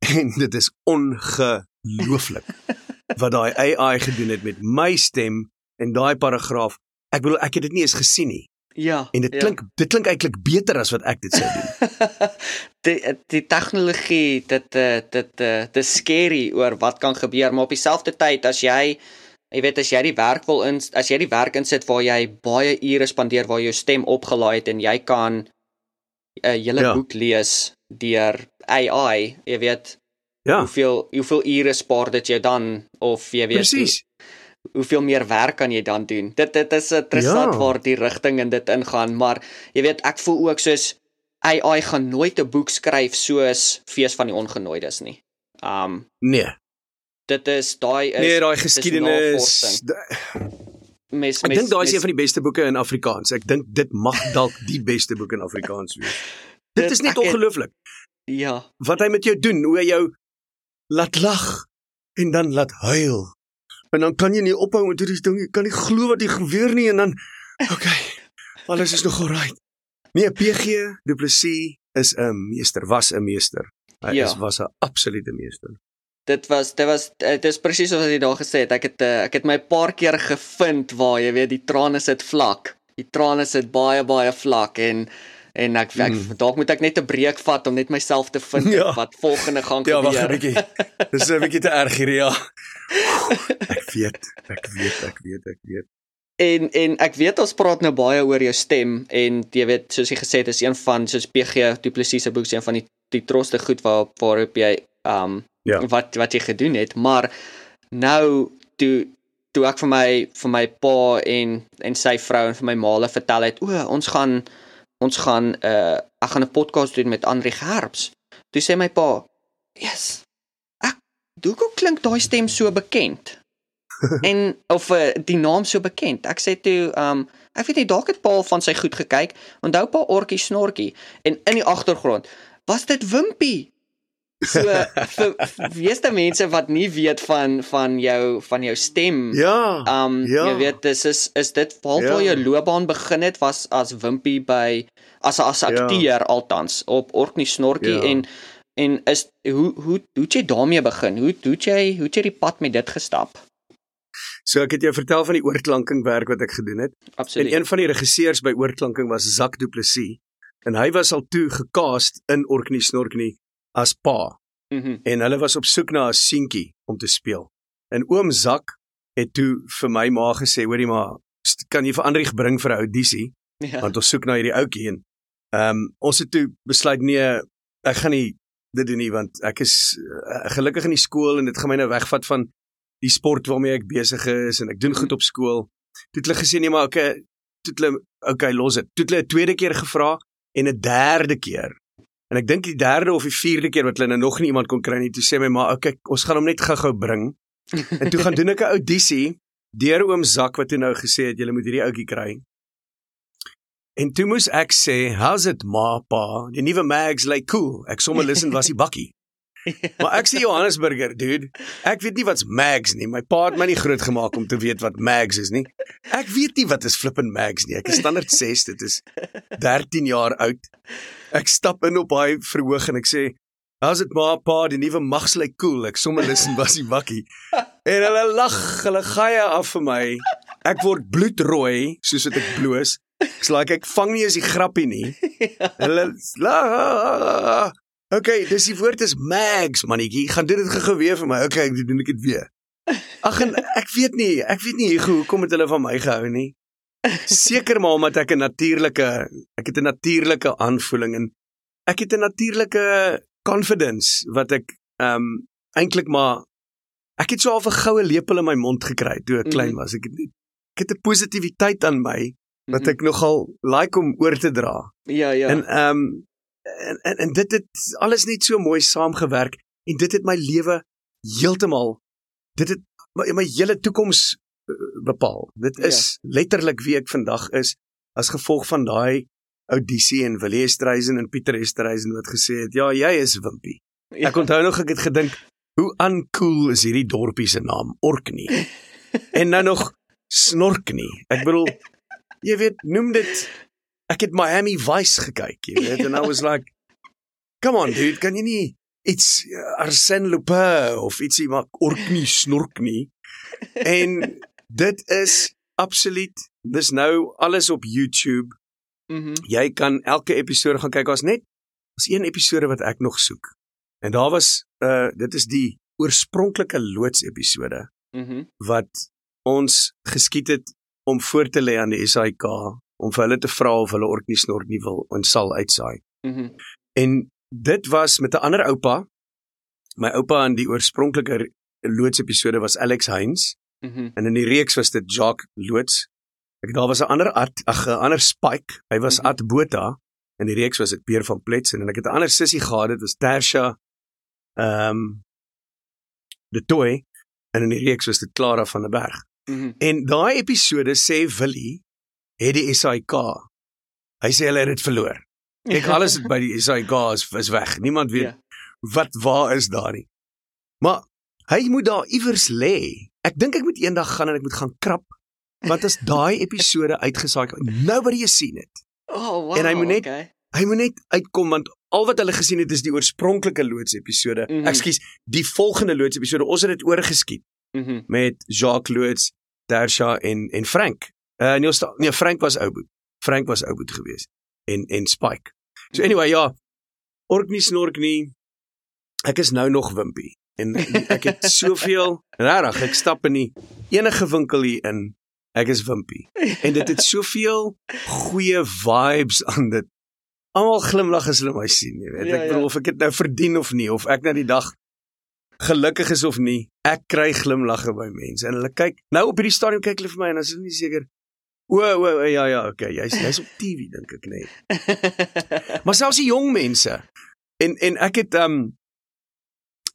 Speaker 2: En dit is ongelooflik wat daai AI gedoen het met my stem en daai paragraaf. Ek bedoel ek het dit nie eens gesien nie.
Speaker 1: Ja.
Speaker 2: En dit
Speaker 1: ja.
Speaker 2: klink dit klink eintlik beter as wat ek dit sou doen.
Speaker 1: die die tegnologie dit eh, dit eh, dit is scary oor wat kan gebeur maar op dieselfde tyd as jy jy weet as jy die werk wil in as jy die werk insit waar jy baie ure spandeer waar jou stem opgelaai het en jy kan 'n hele
Speaker 2: Ja.
Speaker 1: boek lees deur AI jy weet
Speaker 2: Ja,
Speaker 1: hoeveel hoeveel ure spaar dit jou dan of jy weet
Speaker 2: presies.
Speaker 1: Hoe, hoeveel meer werk kan jy dan doen dit dit is interessant
Speaker 2: Ja.
Speaker 1: waar die rigting in dit ingaan maar jy weet ek voel ook soos AI gaan nooit 'n boek skryf soos Fees van die Ongenooides nie. Um
Speaker 2: Nee.
Speaker 1: dit is daai is
Speaker 2: Nee, daai geskiedenis. da-
Speaker 1: mes
Speaker 2: Ek dink daai is een van die beste boeke in Afrikaans. Ek dink dit mag dalk die beste boek in Afrikaans wees. Dit
Speaker 1: Dit-
Speaker 2: is net ongelooflik
Speaker 1: ja,
Speaker 2: wat hy met jou doen, hoe hy jou laat lag en dan laat huil. En dan kan jy nie ophou met hierdie ding, jy kan nie glo wat hier gebeur nie en dan okay, alles is nog alright. Nee, PG Du Plessis is 'n meester, was 'n meester. Hy
Speaker 1: Ja.
Speaker 2: is was 'n absolute meester.
Speaker 1: dit was dit was dit is presies wat jy daar gesê het. Ek het eh, ek het my paar keer gevind waar jy weet die trane sit vlak. Die trane sit baie baie vlak en en ek, ek
Speaker 2: Mm.
Speaker 1: dalk moet ek net 'n breek vat om net myself te vind
Speaker 2: Ja.
Speaker 1: wat volgende gaan
Speaker 2: Ja, wag 'n
Speaker 1: gebeur.
Speaker 2: bietjie. Dis 'n bietjie te erg hier, ja. Ek weet, ek weet, ek weet, ek weet.
Speaker 1: En en ek weet ons praat nou baie oor jou stem en jy weet soos jy gesê het is een van soos PG Du Plessis se boek is een van die die troste goed waar waarop jy um
Speaker 2: Ja.
Speaker 1: wat wat jy gedoen het maar nou toe toe ek vir my vir my pa en en sy vrou en vir my maale vertel het o ons gaan ons gaan uh ek gaan 'n podcast doen met Andri Gerbs toe sê my pa yes ek hoekom klink daai stem so bekend en of uh, die naam so bekend. Ek sê toe, um ek weet nie dalk het Paul van sy goed gekyk. Onthou pa Orkie Snorkie en in die agtergrond was dit Wimpy. So vir meeste mense wat nie weet van van jou van jou stem.
Speaker 2: Ja.
Speaker 1: Um
Speaker 2: ja.
Speaker 1: jy weet dis is is dit waar
Speaker 2: Ja.
Speaker 1: jou loopbaan begin het was as Wimpy by as as akteur ja. althans op Orkney Snorkie
Speaker 2: Ja.
Speaker 1: en en is hoe hoe hoe het jy daarmee begin? Hoe hoe het jy hoe het jy die pad met dit gestap?
Speaker 2: So ek het jou vertel van die oorklanking werk wat ek gedoen het.
Speaker 1: Absoluut.
Speaker 2: En een van die regisseurs by oorklanking was Zak Du Plessis en hy was al toe gecast in Orkney Snorkney as pa
Speaker 1: Mhm.
Speaker 2: en hulle was op soek na 'n seentjie om te speel. En oom Zak het toe vir my ma gesê, hoorie st- kan jy vir Andrieg bring vir 'n audisie?
Speaker 1: Ja.
Speaker 2: want ons soek na hierdie ouetjie en ehm um, ons het toe besluit nee, ek gaan nie dit doen nie want ek is uh, gelukkig in die skool en dit gaan my nou wegvat van die sport waarmee ek besig is en ek doen goed op skool. Toe het hulle gesê nee maar okay, toe het hulle okay, los dit. Toe het hulle 'n tweede keer gevra en 'n derde keer. En ek dink die derde of die vierde keer wat hulle nou nog nie iemand kon kry nie, toe sê my maar okay, ons gaan hom net gou-gou bring. En toe gaan doen ek 'n audisie deur oom Zak wat toe nou gesê het jy moet hierdie ouetjie kry. En toe moes ek sê, "How's it, ma, pa? Die nuwe mags lyk cool." Ek sommer listen was die bakkie. Maar ek sê Johannesburger, dude. Ek weet nie wat's mags nie. My pa het my nie groot gemaak om te weet wat mags is nie. Ek weet nie wat is flippin mags nie. Ek is standaard 6, dit is 13 jaar oud. Ek stap in op daai verhoog en ek sê, "How's it, ma, pa? Die nuwe mags lyk cool." Ek sommer listen was die bakkie. En hulle lag, hulle gaie af vir my. Ek word bloedrooi soos wat ek bloos. Ek's like ek vang nie eens die grappie nie. Hulle la. Okay, dis die woord is mags, mannetjie. Gaan doen dit gou weer vir my. Okay, ek doen ek dit weer. Ag en ek weet nie, ek weet nie hoe hoekom het hulle van my gehou nie. Seker maar omdat ek 'n natuurlike ek het 'n natuurlike aanvoeling en ek het 'n natuurlike confidence wat ek ehm um, eintlik maar ek het so half 'n goue lepel in my mond gekry toe ek klein
Speaker 1: Mhm.
Speaker 2: was. Ek het ek het 'n positiwiteit aan my wat
Speaker 1: Mhm.
Speaker 2: ek nogal like om oor te dra.
Speaker 1: Ja, ja.
Speaker 2: En ehm um, en, en en dit het alles net so mooi saamgewerk en dit het my lewe heeltemal dit het my, my hele toekoms uh, bepaal. Dit is ja. letterlik wie ek vandag is as gevolg van daai audisie en Willie Estreisen en Pieter Estreisen wat gesê het, "Ja, jy is Wimpie."
Speaker 1: ja.
Speaker 2: Ek onthou nog ek het gedink, hoe uncool is hierdie dorpie se naam, Orkney. en nou nog Snorkney. Ek bedoel, jy weet, noem dit ek het Miami Vice gekyk, jy weet, en I was like, "Come on, dude, kan jy nie iets uh, Arsène Lupin of ietsie maak Orkney Snorkney?" En dit is absoluut dis nou alles op YouTube.
Speaker 1: Mhm.
Speaker 2: Jy kan elke episode gaan kyk. Daar's net as een episode wat ek nog soek. En daar was uh dit is die oorspronklike loods episode
Speaker 1: Mhm.
Speaker 2: wat ons geskiet het om voor te lê aan die SAIK om vir hulle te vra of hulle Orkney snort nie wil en sal uitsaai.
Speaker 1: Mhm.
Speaker 2: En dit was met 'n ander oupa. My oupa in die oorspronklike loods episode was Alex Heinz
Speaker 1: Mhm.
Speaker 2: en in die reeks was dit Jacques Loods. Ek daar was 'n ander at, ag 'n ander Spike. Hy was
Speaker 1: Mhm.
Speaker 2: At Botha. In die reeks was dit Peer van Pletsen en ek het 'n ander sussie gehad, dit was Tersha ehm um, De Toy en in die reeks was dit Clara van der Berg.
Speaker 1: Mhm.
Speaker 2: En daai episode sê Willie het die SAIK. Hy sê hulle het dit verloor. Ek alles het by die SAIK is, is weg. Niemand weet
Speaker 1: Ja.
Speaker 2: wat waar is daar nie. Maar hy moet daar iewers lê. Ek dink ek moet eendag gaan en ek moet gaan krap want as daai episode uitgesaai nobody has seen it.
Speaker 1: Oh, wow.
Speaker 2: En hy moet net-
Speaker 1: okay.
Speaker 2: Hy moet net uitkom want al wat hulle gesien het is die oorspronklike loods episode.
Speaker 1: Mhm.
Speaker 2: Ekskuus, die volgende loods episode. Ons het dit oorgeskiet
Speaker 1: Mhm.
Speaker 2: met Jacques Loods, Tersha en en Frank. Uh nee, ons sta- nee, Frank was Ouboet. Frank was Ouboet geweest en en Spike. So anyway, ja. Orkney snorknie. Ek is nou nog wimpie en ek het soveel regtig, ek stap in die enige winkel hier in. Ek is wimpie. En dit het soveel goeie vibes aan dit. Almal glimlag as hulle my sien, jy weet.
Speaker 1: Ja,
Speaker 2: Ek bedoel
Speaker 1: ja.
Speaker 2: of ek dit nou verdien of nie of ek nou die dag gelukkig is of nie, ek kry glimlagge by mense en hulle kyk nou op hierdie stadium kyk hulle vir my en dan is hulle nie seker o o o, ja ja okay jy's jy's op TV dink ek nee. Maar selfs die jong mense. En en ek het um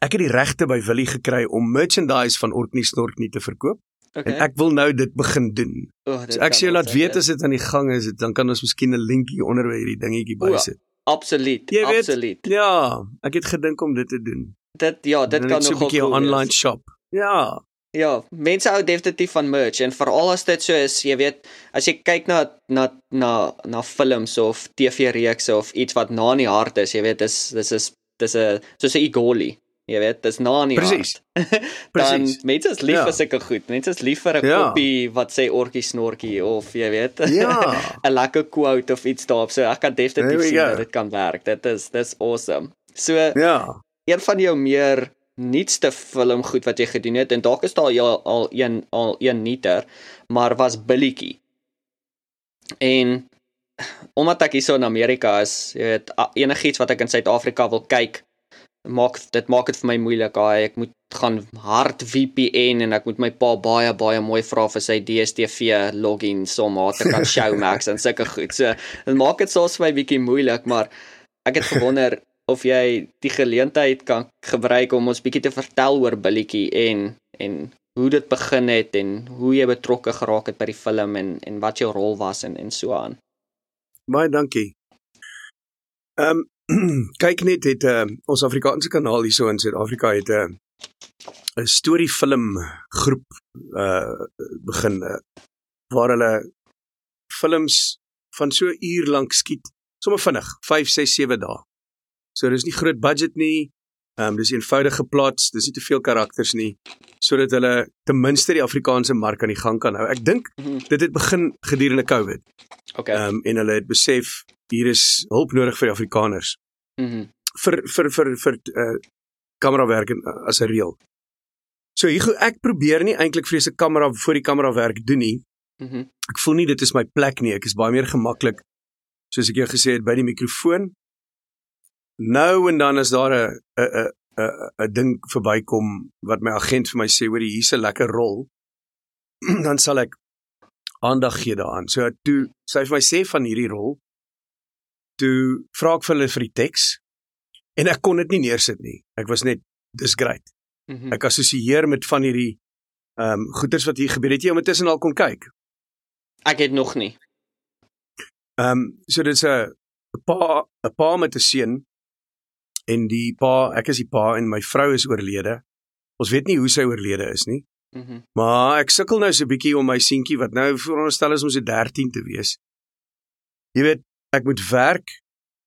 Speaker 2: ek het die regte by Willie gekry om merchandise van Orkney Snorkney te verkoop.
Speaker 1: Okay.
Speaker 2: en ek wil nou dit begin doen.
Speaker 1: Oh, dit
Speaker 2: so ek sê laat weet as dit aan die gang is dan kan ons miskien 'n linkie onder by hierdie dingetjie
Speaker 1: O,
Speaker 2: bysit.
Speaker 1: Absoluut.
Speaker 2: Jy weet-
Speaker 1: absoluut.
Speaker 2: ja ek het gedink om dit te doen.
Speaker 1: Dit ja, dit kan
Speaker 2: so 'n bietjie 'n online shop. Ja
Speaker 1: Ja, mense hou definitief van merch en veral as dit so is, jy weet, as jy kyk na na na na films of TV-reekse of iets wat na in die hart is, jy weet, dis dis is dis 'n soos 'n Igoli. Jy weet, dis na in die
Speaker 2: Presies.
Speaker 1: hart. Dan
Speaker 2: Presies.
Speaker 1: mense is lief
Speaker 2: Ja.
Speaker 1: vir sulke goed. Mense is lief vir 'n
Speaker 2: Ja.
Speaker 1: koppie wat sê orkie snorkie of jy weet,
Speaker 2: Ja.
Speaker 1: 'n lekker quote of iets daarop. So ek kan definitief sien dat dit kan werk. Dit is dis awesome. So
Speaker 2: ja
Speaker 1: een van jou meer nuutste film goed wat jy gedoen het en dalk is daar al al een al een nuuter, maar was Billietjie. En omdat ek hier so in Amerika is, jy weet, enigiets wat ek in Suid-Afrika wil kyk, maak dit maak dit vir my moeilik. Ai, ek moet gaan hard VPN en ek moet my pa baie baie mooi vra vir sy DStv login om haar te kan Showmax en sulke goed. So dit maak dit soms vir my bietjie moeilik, maar ek het gewonder of jy die geleentheid kan gebruik om ons bietjie te vertel oor Billietjie en en hoe dit begin het en hoe jy betrokke geraak het by die film en en wat jou rol was en en so aan.
Speaker 2: Baie dankie. Ehm um, kyk net het uh, ons Afrikaanse kanaal hierso in Suid-Afrika het 'n uh, 'n storiefilm groep uh begin uh, waar hulle films van so uur lank skiet, sommer vinnig, 5, 6, 7 dae. So dis nie groot budget nie. Ehm um, dis eenvoudige plots, dis nie te veel karakters nie sodat hulle ten minste die Afrikaanse mark aan die gang kan hou. Ek dink mhm. dit het begin gedurende Covid.
Speaker 1: Okay.
Speaker 2: Ehm um, en hulle het besef hier is hulp nodig vir die Afrikaners.
Speaker 1: Mhm. Mm
Speaker 2: vir vir vir vir uh kamerawerk as 'n reël. So hier ek probeer nie eintlik vir 'n kamera voor die kamera werk doen nie.
Speaker 1: Mhm. Mm
Speaker 2: ek voel nie dit is my plek nie. Ek is baie meer gemaklik soos ek jou gesê het by die mikrofoon. Nou en dan is daar 'n 'n 'n 'n ding verbykom wat my agent vir my sê hoor hier's 'n lekker rol. dan sal ek aandag gee daaraan. So toe sy vir my sê van hierdie rol, toe vra ek vir hulle vir die teks en ek kon dit nie neersit nie. Ek was net dis great.
Speaker 1: Mm -hmm.
Speaker 2: Ek assosieer met van hierdie ehm um, goeters wat hier gebeur het. Jy om intussen al kon kyk.
Speaker 1: Ek het nog nie.
Speaker 2: Ehm um, so dit's 'n 'n pa 'n pa met 'n seun en die pa, ek is die pa en my vrou is oorlede. Ons weet nie hoe sy oorlede is nie.
Speaker 1: Mm
Speaker 2: maar ek sukkel nou so 'n bietjie om my seentjie wat nou veronderstel is om so 13 te wees. Jy weet, ek moet werk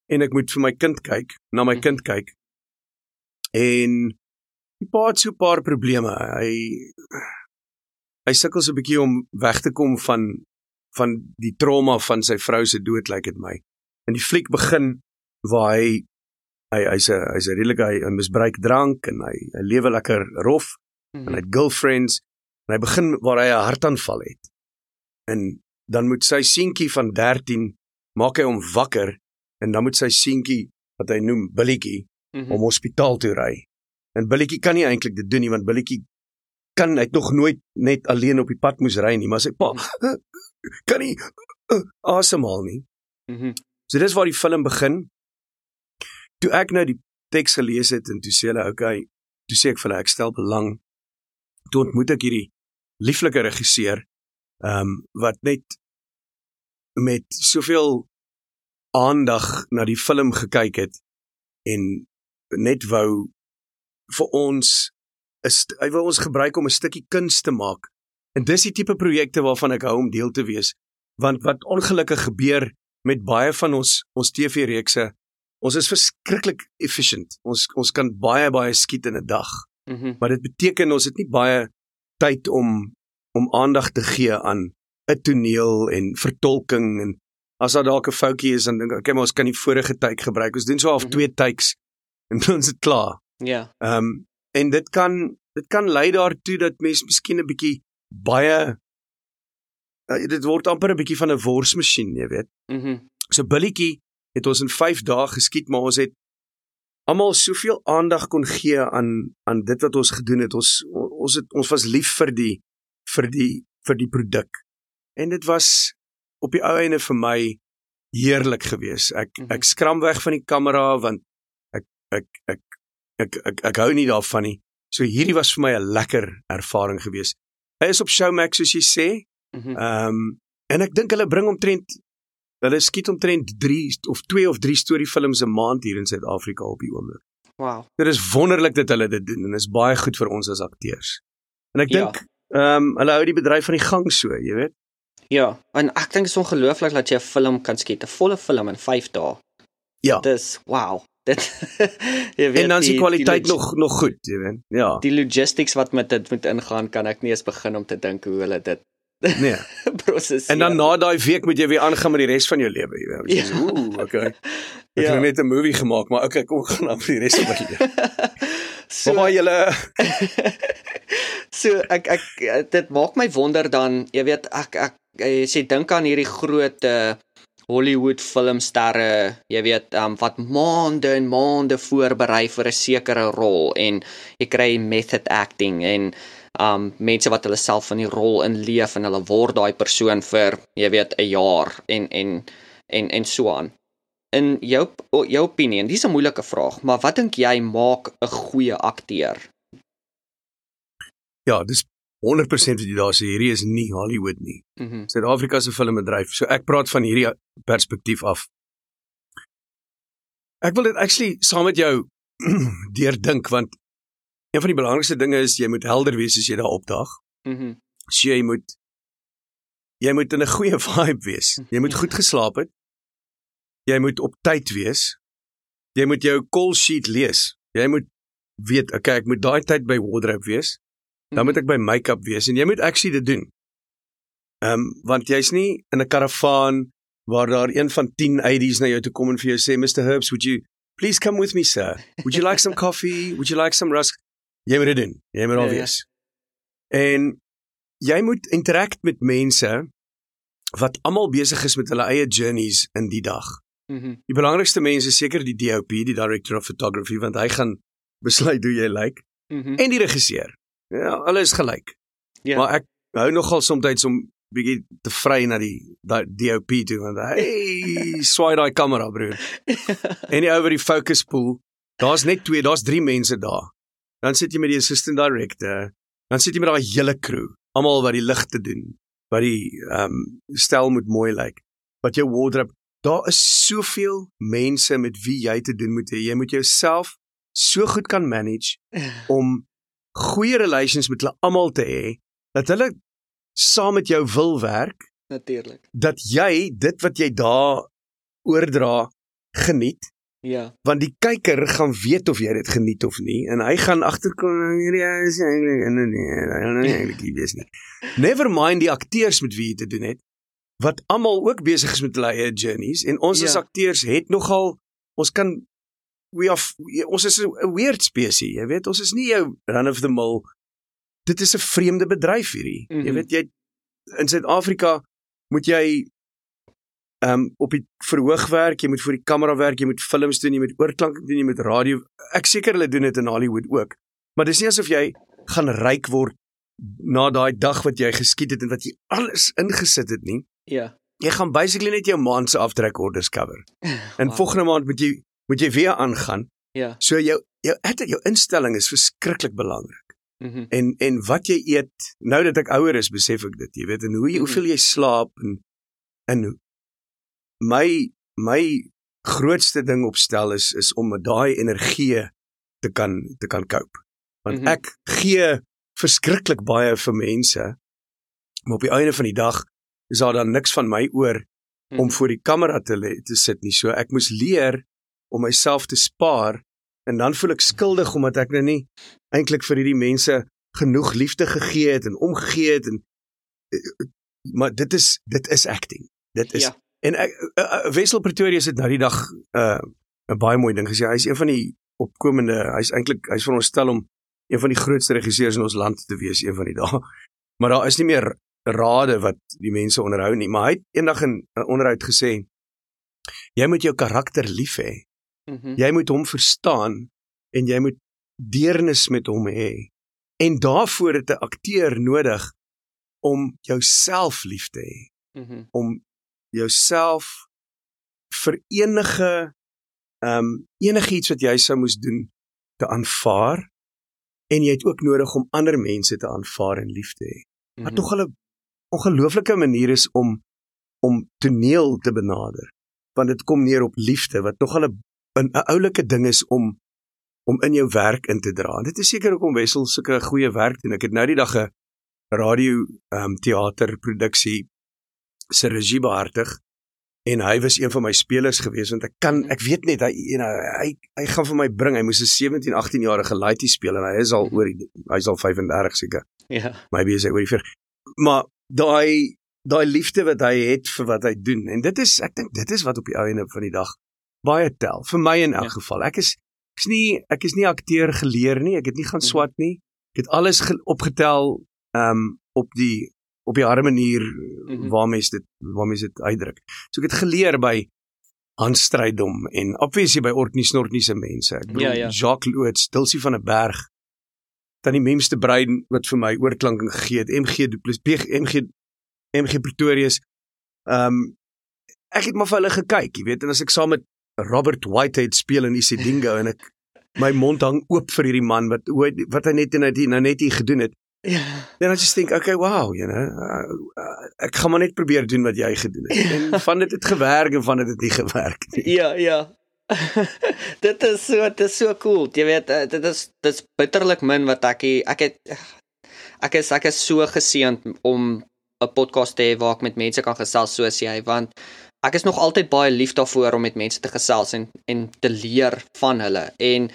Speaker 2: en ek moet vir my kind kyk, na my mm -hmm. kind kyk. En die pa het so 'n paar probleme. Hy hy sukkel so 'n bietjie om weg te kom van van die trauma van sy vrou se dood, lyk like dit my. En die fliek begin waar hy hy hy's 'n hy's 'n redelike hy, hy misbruik drank en hy hy lewe lekker rof mm -hmm. en hy het girlfriends en hy begin waar hy 'n hartaanval het. En dan moet sy seentjie van 13 maak hy hom wakker en dan moet sy seentjie wat hy noem Billietjie mm -hmm. om hospitaal toe ry. En Billietjie kan nie eintlik dit doen nie want Billietjie kan hy nog nooit net alleen op die pad moes ry nie, maar sy pa kan nie uh, asemhaal nie.
Speaker 1: Mhm. Mm
Speaker 2: so dis waar die film begin. Toe ek nou die teks gelees het en toe sê hulle, okay, toe sê ek vir hulle ek stel belang. Toe ontmoet ek hierdie lieflike regisseur ehm um, wat net met soveel aandag na die film gekyk het en net wou vir ons is hy wil ons gebruik om 'n stukkie kuns te maak. En dis die tipe projekte waarvan ek hou om deel te wees. Want wat ongelukkig gebeur met baie van ons ons TV-reekse, ons is verskriklik efficient. Ons ons kan baie baie skiet in 'n dag.
Speaker 1: Mm
Speaker 2: maar dit beteken ons het nie baie tyd om om aandag te gee aan 'n toneel en vertolking en as daar dalk 'n foutjie is dan dink ek, okay, maar ons kan die vorige tyd gebruik. Ons doen so half mm -hmm. twee takes en dan is dit klaar.
Speaker 1: Ja.
Speaker 2: Ehm um, en dit kan dit kan lei daartoe dat mens miskien 'n bietjie baie uh, dit word amper 'n bietjie van 'n worsmasjien, jy weet.
Speaker 1: Mhm. Mm
Speaker 2: so billetjie het ons in 5 dae geskiet, maar ons het almal soveel aandag kon gee aan aan dit wat ons gedoen het. Ons ons het ons was lief vir die vir die vir die produk. En dit was op die ou einde vir my heerlik geweest. Ek -hmm. ek skram weg van die kamera want ek ek ek ek ek, ek, ek hou nie daarvan nie. So hierdie was vir my 'n lekker ervaring geweest. Hy is op Showmax soos jy sê.
Speaker 1: Mhm.
Speaker 2: Ehm um, en ek dink hulle bring omtrent hulle skiet omtrent 3 of 2 of 3 storiefilms 'n maand hier in Suid-Afrika op die oomblik.
Speaker 1: Wow.
Speaker 2: Dit is wonderlik dat hulle dit doen en dit is baie goed vir ons as akteurs. En ek
Speaker 1: Ja.
Speaker 2: dink ehm um, hulle hou die bedryf van die gang so, jy weet.
Speaker 1: Ja, en ek dink dit is ongelooflik dat jy 'n film kan skiet, 'n volle film in 5 dae.
Speaker 2: Ja.
Speaker 1: Dis wow. Dit jy weet
Speaker 2: En dan is die kwaliteit
Speaker 1: log-
Speaker 2: nog nog goed, jy weet. Ja.
Speaker 1: die logistics wat met dit moet ingaan, kan ek nie eens begin om te dink hoe hulle dit
Speaker 2: Nee.
Speaker 1: prosesseer.
Speaker 2: En dan na daai week moet jy weer aangaan met die res van jou lewe, jy weet.
Speaker 1: Ja.
Speaker 2: Ooh, okay. Ek
Speaker 1: Ja.
Speaker 2: het net 'n movie gemaak, maar okay, kom gaan aan vir die res van my lewe. So waar julle
Speaker 1: So ek ek dit maak my wonder dan, jy weet ek ek, ek sê dink aan hierdie groot uh, Hollywood filmsterre, jy weet, um, wat maande en maande voorberei vir 'n sekere rol en jy kry method acting en um mense wat hulle self in die rol inleef en hulle word daai persoon vir jy weet 'n jaar en en en en so aan. In jou jou opinie, dis 'n moeilike vraag, maar wat dink jy maak 'n goeie akteur?
Speaker 2: Ja, dis 100% wat jy daar sê, hierdie is nie Hollywood nie.
Speaker 1: Mm
Speaker 2: Suid-Afrika se filmbedryf. So ek praat van hierdie perspektief af. Ek wil dit actually saam met jou deurdink want een van die belangrikste dinge is jy moet helder wees as jy daar opdaag.
Speaker 1: Mhm. Mm
Speaker 2: so jy moet jy moet in 'n goeie vibe wees. Jy moet goed geslaap het. Jy moet op tyd wees. Jy moet jou call sheet lees. Jy moet weet, okay, ek moet daai tyd by wardrobe wees. Dan moet ek by make-up wees en jy moet actually dit doen. Ehm um, want jy's nie in 'n karavaan waar daar een van 10 ADs na jou toe kom en vir jou sê Mr Herbs, would you please come with me sir? Would you like some coffee? Would you like some rusk? Jy moet dit doen. Jy moet ja, wees. Ja. En jy moet interact met mense wat almal besig is met hulle eie journeys in die dag.
Speaker 1: Mhm. Mm
Speaker 2: die belangrikste mense is seker die DOP, die director of photography, want hy gaan besluit hoe jy lyk. Like,
Speaker 1: Mhm. Mm
Speaker 2: en die regisseur. Ja, alles gelyk.
Speaker 1: Ja.
Speaker 2: Maar ek hou nogal soms om bietjie te vry na die daai DOP toe want hey, swaai daai kamera broer. en jy oor die focus pool. Daar's net twee, daar's drie mense daar. Dan sit jy met die assistant director, dan sit jy met daai hele crew, almal wat die ligte doen, wat die ehm um, stel moet mooi lyk. Wat jou wardrobe, daar is soveel mense met wie jy te doen moet hê. Jy moet jouself so goed kan manage om goeie relations met hulle almal te hê dat hulle saam met jou wil werk
Speaker 1: natuurlik
Speaker 2: dat jy dit wat jy daar oordra geniet
Speaker 1: ja
Speaker 2: want die kyker gaan weet of jy dit geniet of nie en hy gaan agterkom hierdie is eintlik en nee eintlik nie wees nie never mind die akteurs met wie jy te doen het wat almal ook besig is met hulle eie journeys en ons ja. as akteurs het nogal ons kan we are ons is 'n weird spesie jy weet ons is nie jou run of the mill dit is 'n vreemde bedryf hierdie mm -hmm. jy
Speaker 1: Mhm.
Speaker 2: weet jy in Suid-Afrika moet jy ehm um, op die verhoog werk, jy moet voor die kamera werk, jy moet films doen, jy moet oorklank doen, jy moet radio. Ek seker hulle doen dit in Hollywood ook. Maar dis nie asof jy gaan ryk word na daai dag wat jy geskiet het en wat jy alles ingesit het nie.
Speaker 1: ja
Speaker 2: Jy gaan basically net jou maand se aftrek orders cover. En
Speaker 1: Wow.
Speaker 2: volgende maand moet jy moet jy weer aangaan.
Speaker 1: ja
Speaker 2: So jou jou attitude, jou instelling is verskriklik belangrik.
Speaker 1: mhm
Speaker 2: En en wat jy eet, nou dat ek ouer is, besef ek dit, jy weet, en hoe jy,
Speaker 1: Mhm.
Speaker 2: hoeveel jy slaap en en my my grootste ding opstel is is om met daai energie te kan te kan cope. Want
Speaker 1: Mhm.
Speaker 2: ek gee verskriklik baie vir mense. Maar op die einde van die dag is daar dan niks van my oor om
Speaker 1: Mhm.
Speaker 2: voor die kamera te le- te sit nie. So ek moes leer om myself te spaar en dan voel ek skuldig omdat ek nou nie eintlik vir hierdie mense genoeg liefde gegee het en omgegee het en eh, maar dit is dit is acting. Dit is
Speaker 1: Ja.
Speaker 2: En ek uh, uh, Wessel Pretoria het nou die dag 'n uh, 'n baie mooi ding gesê. Hy's een van die opkomende, hy's eintlik hy's veronderstel om een van die grootste regisseurs in ons land te wees een van die dae. Maar daar is nie meer rade wat die mense onderhou nie, maar hy het eendag in 'n onderhoud gesê jy moet jou karakter lief hê.
Speaker 1: mhm
Speaker 2: Jy moet hom verstaan en jy moet deernis met hom hê. En daarvoor het 'n akteur nodig om jouself lief te hê,
Speaker 1: mhm
Speaker 2: om jouself vir enige ehm um, enigiets wat jy sou moes doen te aanvaar en jy het ook nodig om ander mense te aanvaar en lief te hê. Wat
Speaker 1: mhm.
Speaker 2: tog 'n ongelooflike manier is om om toneel te benader. Want dit kom neer op liefde wat tog 'n 'n oulike ding is om om in jou werk in te dra. En dit is seker hoekom Wessel sulke goeie werk doen. Ek het nou die dag 'n radio ehm um, teaterproduksie se regie behartig en hy was een van my spelers gewees want ek kan ek weet net hy you know, hy hy gaan vir my bring. Hy moes 'n 17, 18 jarige laaitie speel en hy is al oor hy's al 35 seker
Speaker 1: ja
Speaker 2: maybe is hy oor die vir maar daai daai liefde wat hy het vir wat hy doen en dit is ek dink dit is wat op die einde van die dag baie tel vir my in elk
Speaker 1: Ja.
Speaker 2: geval ek is Ek's nie ek is nie akteur geleer nie. Ek het nie gaan
Speaker 1: Mhm.
Speaker 2: swat nie. Ek het alles ge- opgetel um op die op die harde manier
Speaker 1: Mhm.
Speaker 2: waar mens dit waar mens dit uitdruk. So ek het geleer by Hans Strydom en obviously by Orkney Snortney se mense. Ek bedoel
Speaker 1: Ja, ja.
Speaker 2: Jacques Loots, Dulcie van der Berg, tannie Memste Brein wat vir my oorklanking gegee het, MG Du Plessis, MG MG Pretorius. Um ek het maar vir hulle gekyk, jy weet, en as ek saam met Robert Whitehead speel in Isidingo en ek my mond hang oop vir hierdie man wat wat hy net en hy nou net hier gedoen het.
Speaker 1: Ja.
Speaker 2: Dan I just think, okay, wow, you know, uh, uh, ek gaan maar net probeer doen wat jy gedoen het. En van dit het gewerk en van dit het nie gewerk nie.
Speaker 1: Ja, ja. dit is so dit is so cool. Jy weet, eh, dit is dit is bitterlik min wat ek ek het ek is ek is so geseënd om 'n podcast te hê waar ek met mense kan gesels soos jy want ek is nog altyd baie lief daarvoor om met mense te gesels en en te leer van hulle. En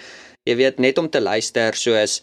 Speaker 1: jy weet net om te luister soos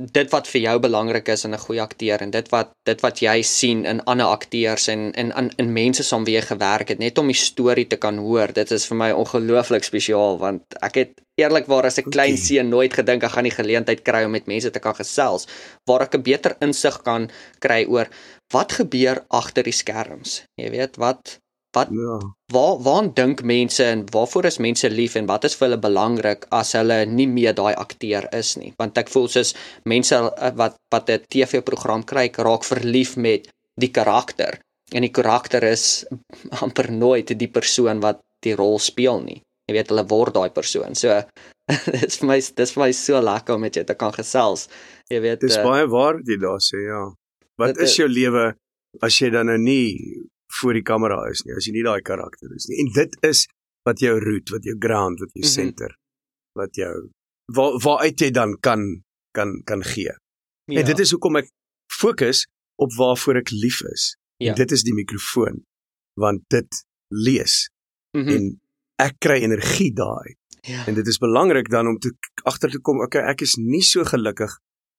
Speaker 1: dit wat vir jou belangrik is in 'n goeie akteur en dit wat dit wat jy sien in ander akteurs en en in, in mense saam wie jy gewerk het net om die storie te kan hoor dit is vir my ongelooflik spesiaal want ek het eerlikwaar as 'n klein
Speaker 2: Okay.
Speaker 1: seun nooit gedink ek gaan die geleentheid kry om met mense te kan gesels waar ek 'n beter insig kan kry oor wat gebeur agter die skerms jy weet wat wat
Speaker 2: Ja.
Speaker 1: waar waaraan dink mense en waarvoor is mense lief en wat is vir hulle belangrik as hulle nie meer daai akteur is nie? Want ek voel soos mense eh, wat wat 'n TV-program kry raak verlief met die karakter. En die karakter is amper nooit die persoon wat die rol speel nie. Jy weet hulle word daai persoon. So dis vir my dis vir my so lekker om met jou te kan gesels. Jy weet
Speaker 2: Dis
Speaker 1: eh,
Speaker 2: baie waar wat jy daar sê, ja. Wat
Speaker 1: Dit
Speaker 2: is- jou lewe as jy dan nou nie voor die kamera is nie, as jy nie daai karakter is nie. En dit is wat jou root, wat jou ground, wat jou
Speaker 1: Mhm.
Speaker 2: center, wat jou waar waaruit jy dan kan kan kan gee.
Speaker 1: ja,
Speaker 2: En dit is hoekom ek fokus op waarvoor ek lief is.
Speaker 1: Ja.
Speaker 2: En dit is die mikrofoon. Want dit lees
Speaker 1: mhm,
Speaker 2: en ek kry energie daai.
Speaker 1: ja.
Speaker 2: En dit is belangrik dan om te agter te kom, okay, ek is nie so gelukkig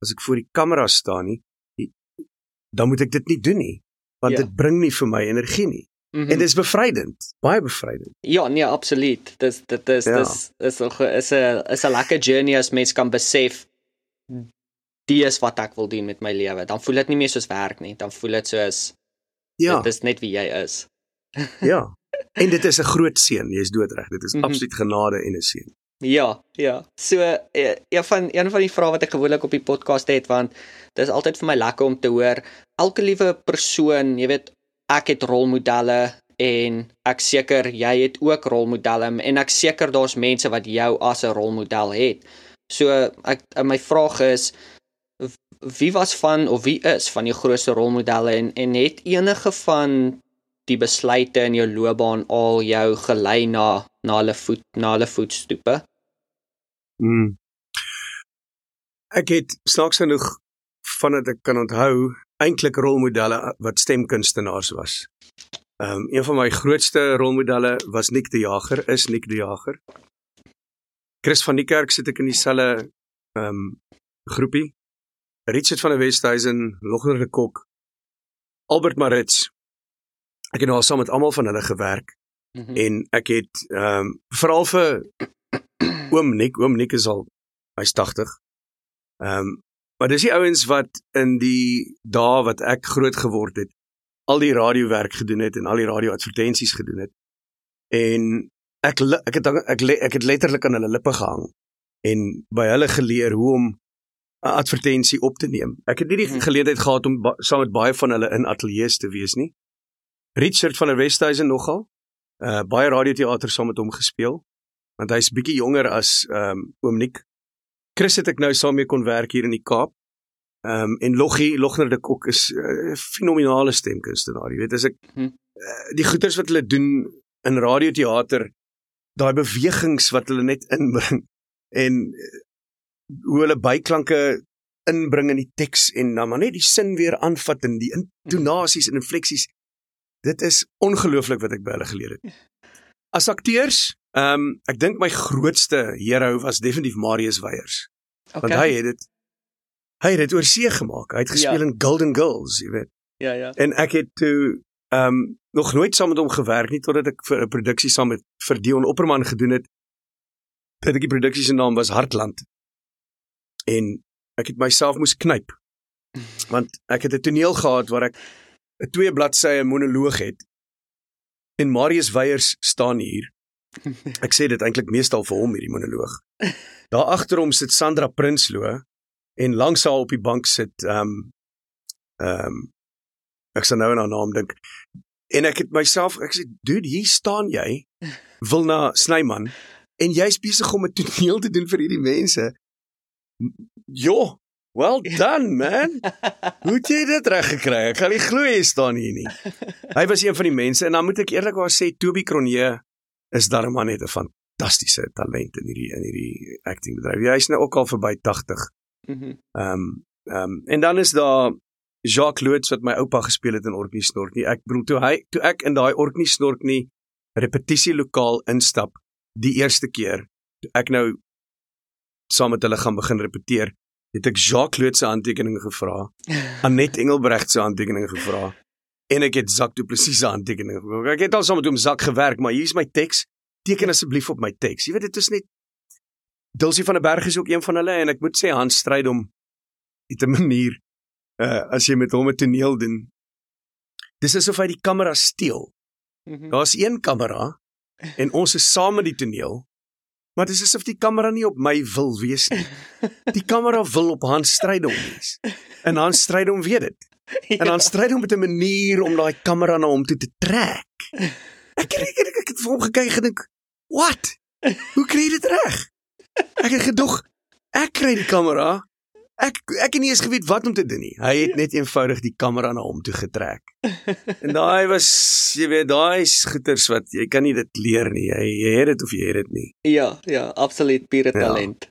Speaker 2: as ek voor die kamera staan nie. Dan moet ek dit nie doen nie, want
Speaker 1: Ja.
Speaker 2: dit bring nie vir my energie nie.
Speaker 1: mhm.
Speaker 2: En dit is bevrydend, baie bevrydend.
Speaker 1: Ja, nee, absoluut. Dis dit is
Speaker 2: Ja.
Speaker 1: dis is nog is 'n is 'n lekker journey as mens kan besef die is wat ek wil doen met my lewe. Dan voel dit nie meer soos werk nie. Dan voel dit soos
Speaker 2: Ja,
Speaker 1: dit is net wie jy is.
Speaker 2: ja. En dit is 'n groot seën, jy is doodreg. Dit is
Speaker 1: Mhm.
Speaker 2: absoluut genade en 'n seën.
Speaker 1: Ja, ja. So eh, een van een van die vrae wat ek gewoonlik op die podcast het want dit is altyd vir my lekker om te hoor elke liewe persoon, jy weet, ek het rolmodelle en ek seker jy het ook rolmodelle en ek seker daar's mense wat jou as 'n rolmodel het. So ek my vraag is wie was van of wie is van jou grootste rolmodelle en en het enige van die besluite in jou loopbaan al jou gelei na na hulle voet na hulle voetstoepe?
Speaker 2: Mm. Ek het snaaks genoeg vandat ek kan onthou eintlik rolmodelle wat stemkunstenaars was. Ehm um, een van my grootste rolmodelle was Nick die Jager, is Nick die Jager. Chris van die Kerk sit ek in dieselfde ehm um, groepie. Richard van der Westhuizen, Logner de Kok, Albert Maritz. Ek het nou al saam met almal van hulle gewerk
Speaker 1: Mhm.
Speaker 2: en ek het ehm um, veral vir oom Nick, oom Nick is al hy's 80. Ehm um, maar dis die ouens wat in die dae wat ek groot geword het, al die radiowerk gedoen het en al die radioadvertensies gedoen het. En ek ek het ek ek het letterlik aan hulle lippe gehang en by hulle geleer hoe om 'n advertensie op te neem. Ek het nie die
Speaker 1: Mhm.
Speaker 2: geleentheid gehad om ba saam met baie van hulle in ateljee's te wees nie. Richard van der Westhuizen nogal. Uh baie radioteater saam met hom gespeel want hy's bietjie jonger as ehm um, oom Nick. Chris het ek nou saam mee kon werk hier in die Kaap. Ehm um, en Loggie Logner de Kok is 'n uh, fenominale stemkunstenaar. Jy weet as ek uh, die goeters wat hulle doen in radioteater, daai bewegings wat hulle net inbring en uh, hoe hulle byklanke inbring in die teks en dan maar net die sin weer aanvat en die intonasies en infleksies. Dit is ongelooflik wat ek by hulle geleer het. As akteurs, ehm um, ek dink my grootste hero was definitief Marius Weyers. Okay. Want hy het dit hy het dit oor see gemaak. Hy het gespeel
Speaker 1: Ja.
Speaker 2: in Golden Girls, jy weet.
Speaker 1: Ja, ja.
Speaker 2: En ek het toe ehm um, nog nooit saam met hom gewerk nie totdat ek vir 'n produksie saam met vir Dion Opperman gedoen het Dit die produksie se naam was Hartland. En ek het myself moes knyp. Want ek het 'n toneel gehad waar ek 'n twee bladsye monoloog het. En Marius Weyers staan hier. Ek sê dit eintlik meestal vir hom hierdie monoloog. Daar agter hom sit Sandra Prinsloo en langs haar op die bank sit ehm um, ehm um, ek sal nou aan haar naam dink. En ek het myself ek sê dude hier staan jy wil na Snyman en jy's besig om 'n toneel te doen vir hierdie mense. Jo, well done man. Hoe het jy dit reg gekry? Ek kan nie glo jy staan hier nie. Hy was een van die mense en dan moet ek eerlikwaar sê Toby Cronje is darem net 'n fantastiese talent in hierdie in hierdie acting bedryf. Hy's nou ook al verby 80.
Speaker 1: Mhm.
Speaker 2: Ehm um, ehm um, en dan is daar Jacques Loots wat my oupa gespeel het in Orkney Snorknie. Ek bedoel toe hy toe ek in daai Orkney Snorknie repetisielokaal instap die eerste keer toe ek nou saam met hulle gaan begin repeteer, het ek Jacques Loots se handtekening gevra, Anet Engelbregt se handtekening gevra en ek het Zak Du Plessis se handtekening gevra. Ek het al saam met hom Zak gewerk, maar hier is my teks. Teken asseblief op my teks. Jy weet dit is net Dulcie van der Berg is ook een van hulle en ek moet sê Hans stryd om op 'n manier uh as jy met hom 'n toneel doen. Dis asof hy die kamera steel.
Speaker 1: Mhm.
Speaker 2: Daar's een kamera en ons is saam met die toneel. Maar dit is asof die kamera nie op my wil wees nie. Die kamera wil op Hans Strydom wees. En Hans Strydom weet dit. En dan stryd hom met 'n manier om daai kamera na hom toe te trek. Ek ek, ek, ek het vir hom gekyk gedink, "What? Hoe kry jy dit reg?" Ek het gedog, "Ek kry die kamera. Ek ek het nie eens geweet wat om te doen nie. Hy het net eenvoudig die kamera na hom toe getrek." En daai was, jy weet, daai is goeters wat jy kan nie dit leer nie. Jy, jy het dit of jy het dit nie.
Speaker 1: Ja, ja, absoluut pure
Speaker 2: Ja.
Speaker 1: talent.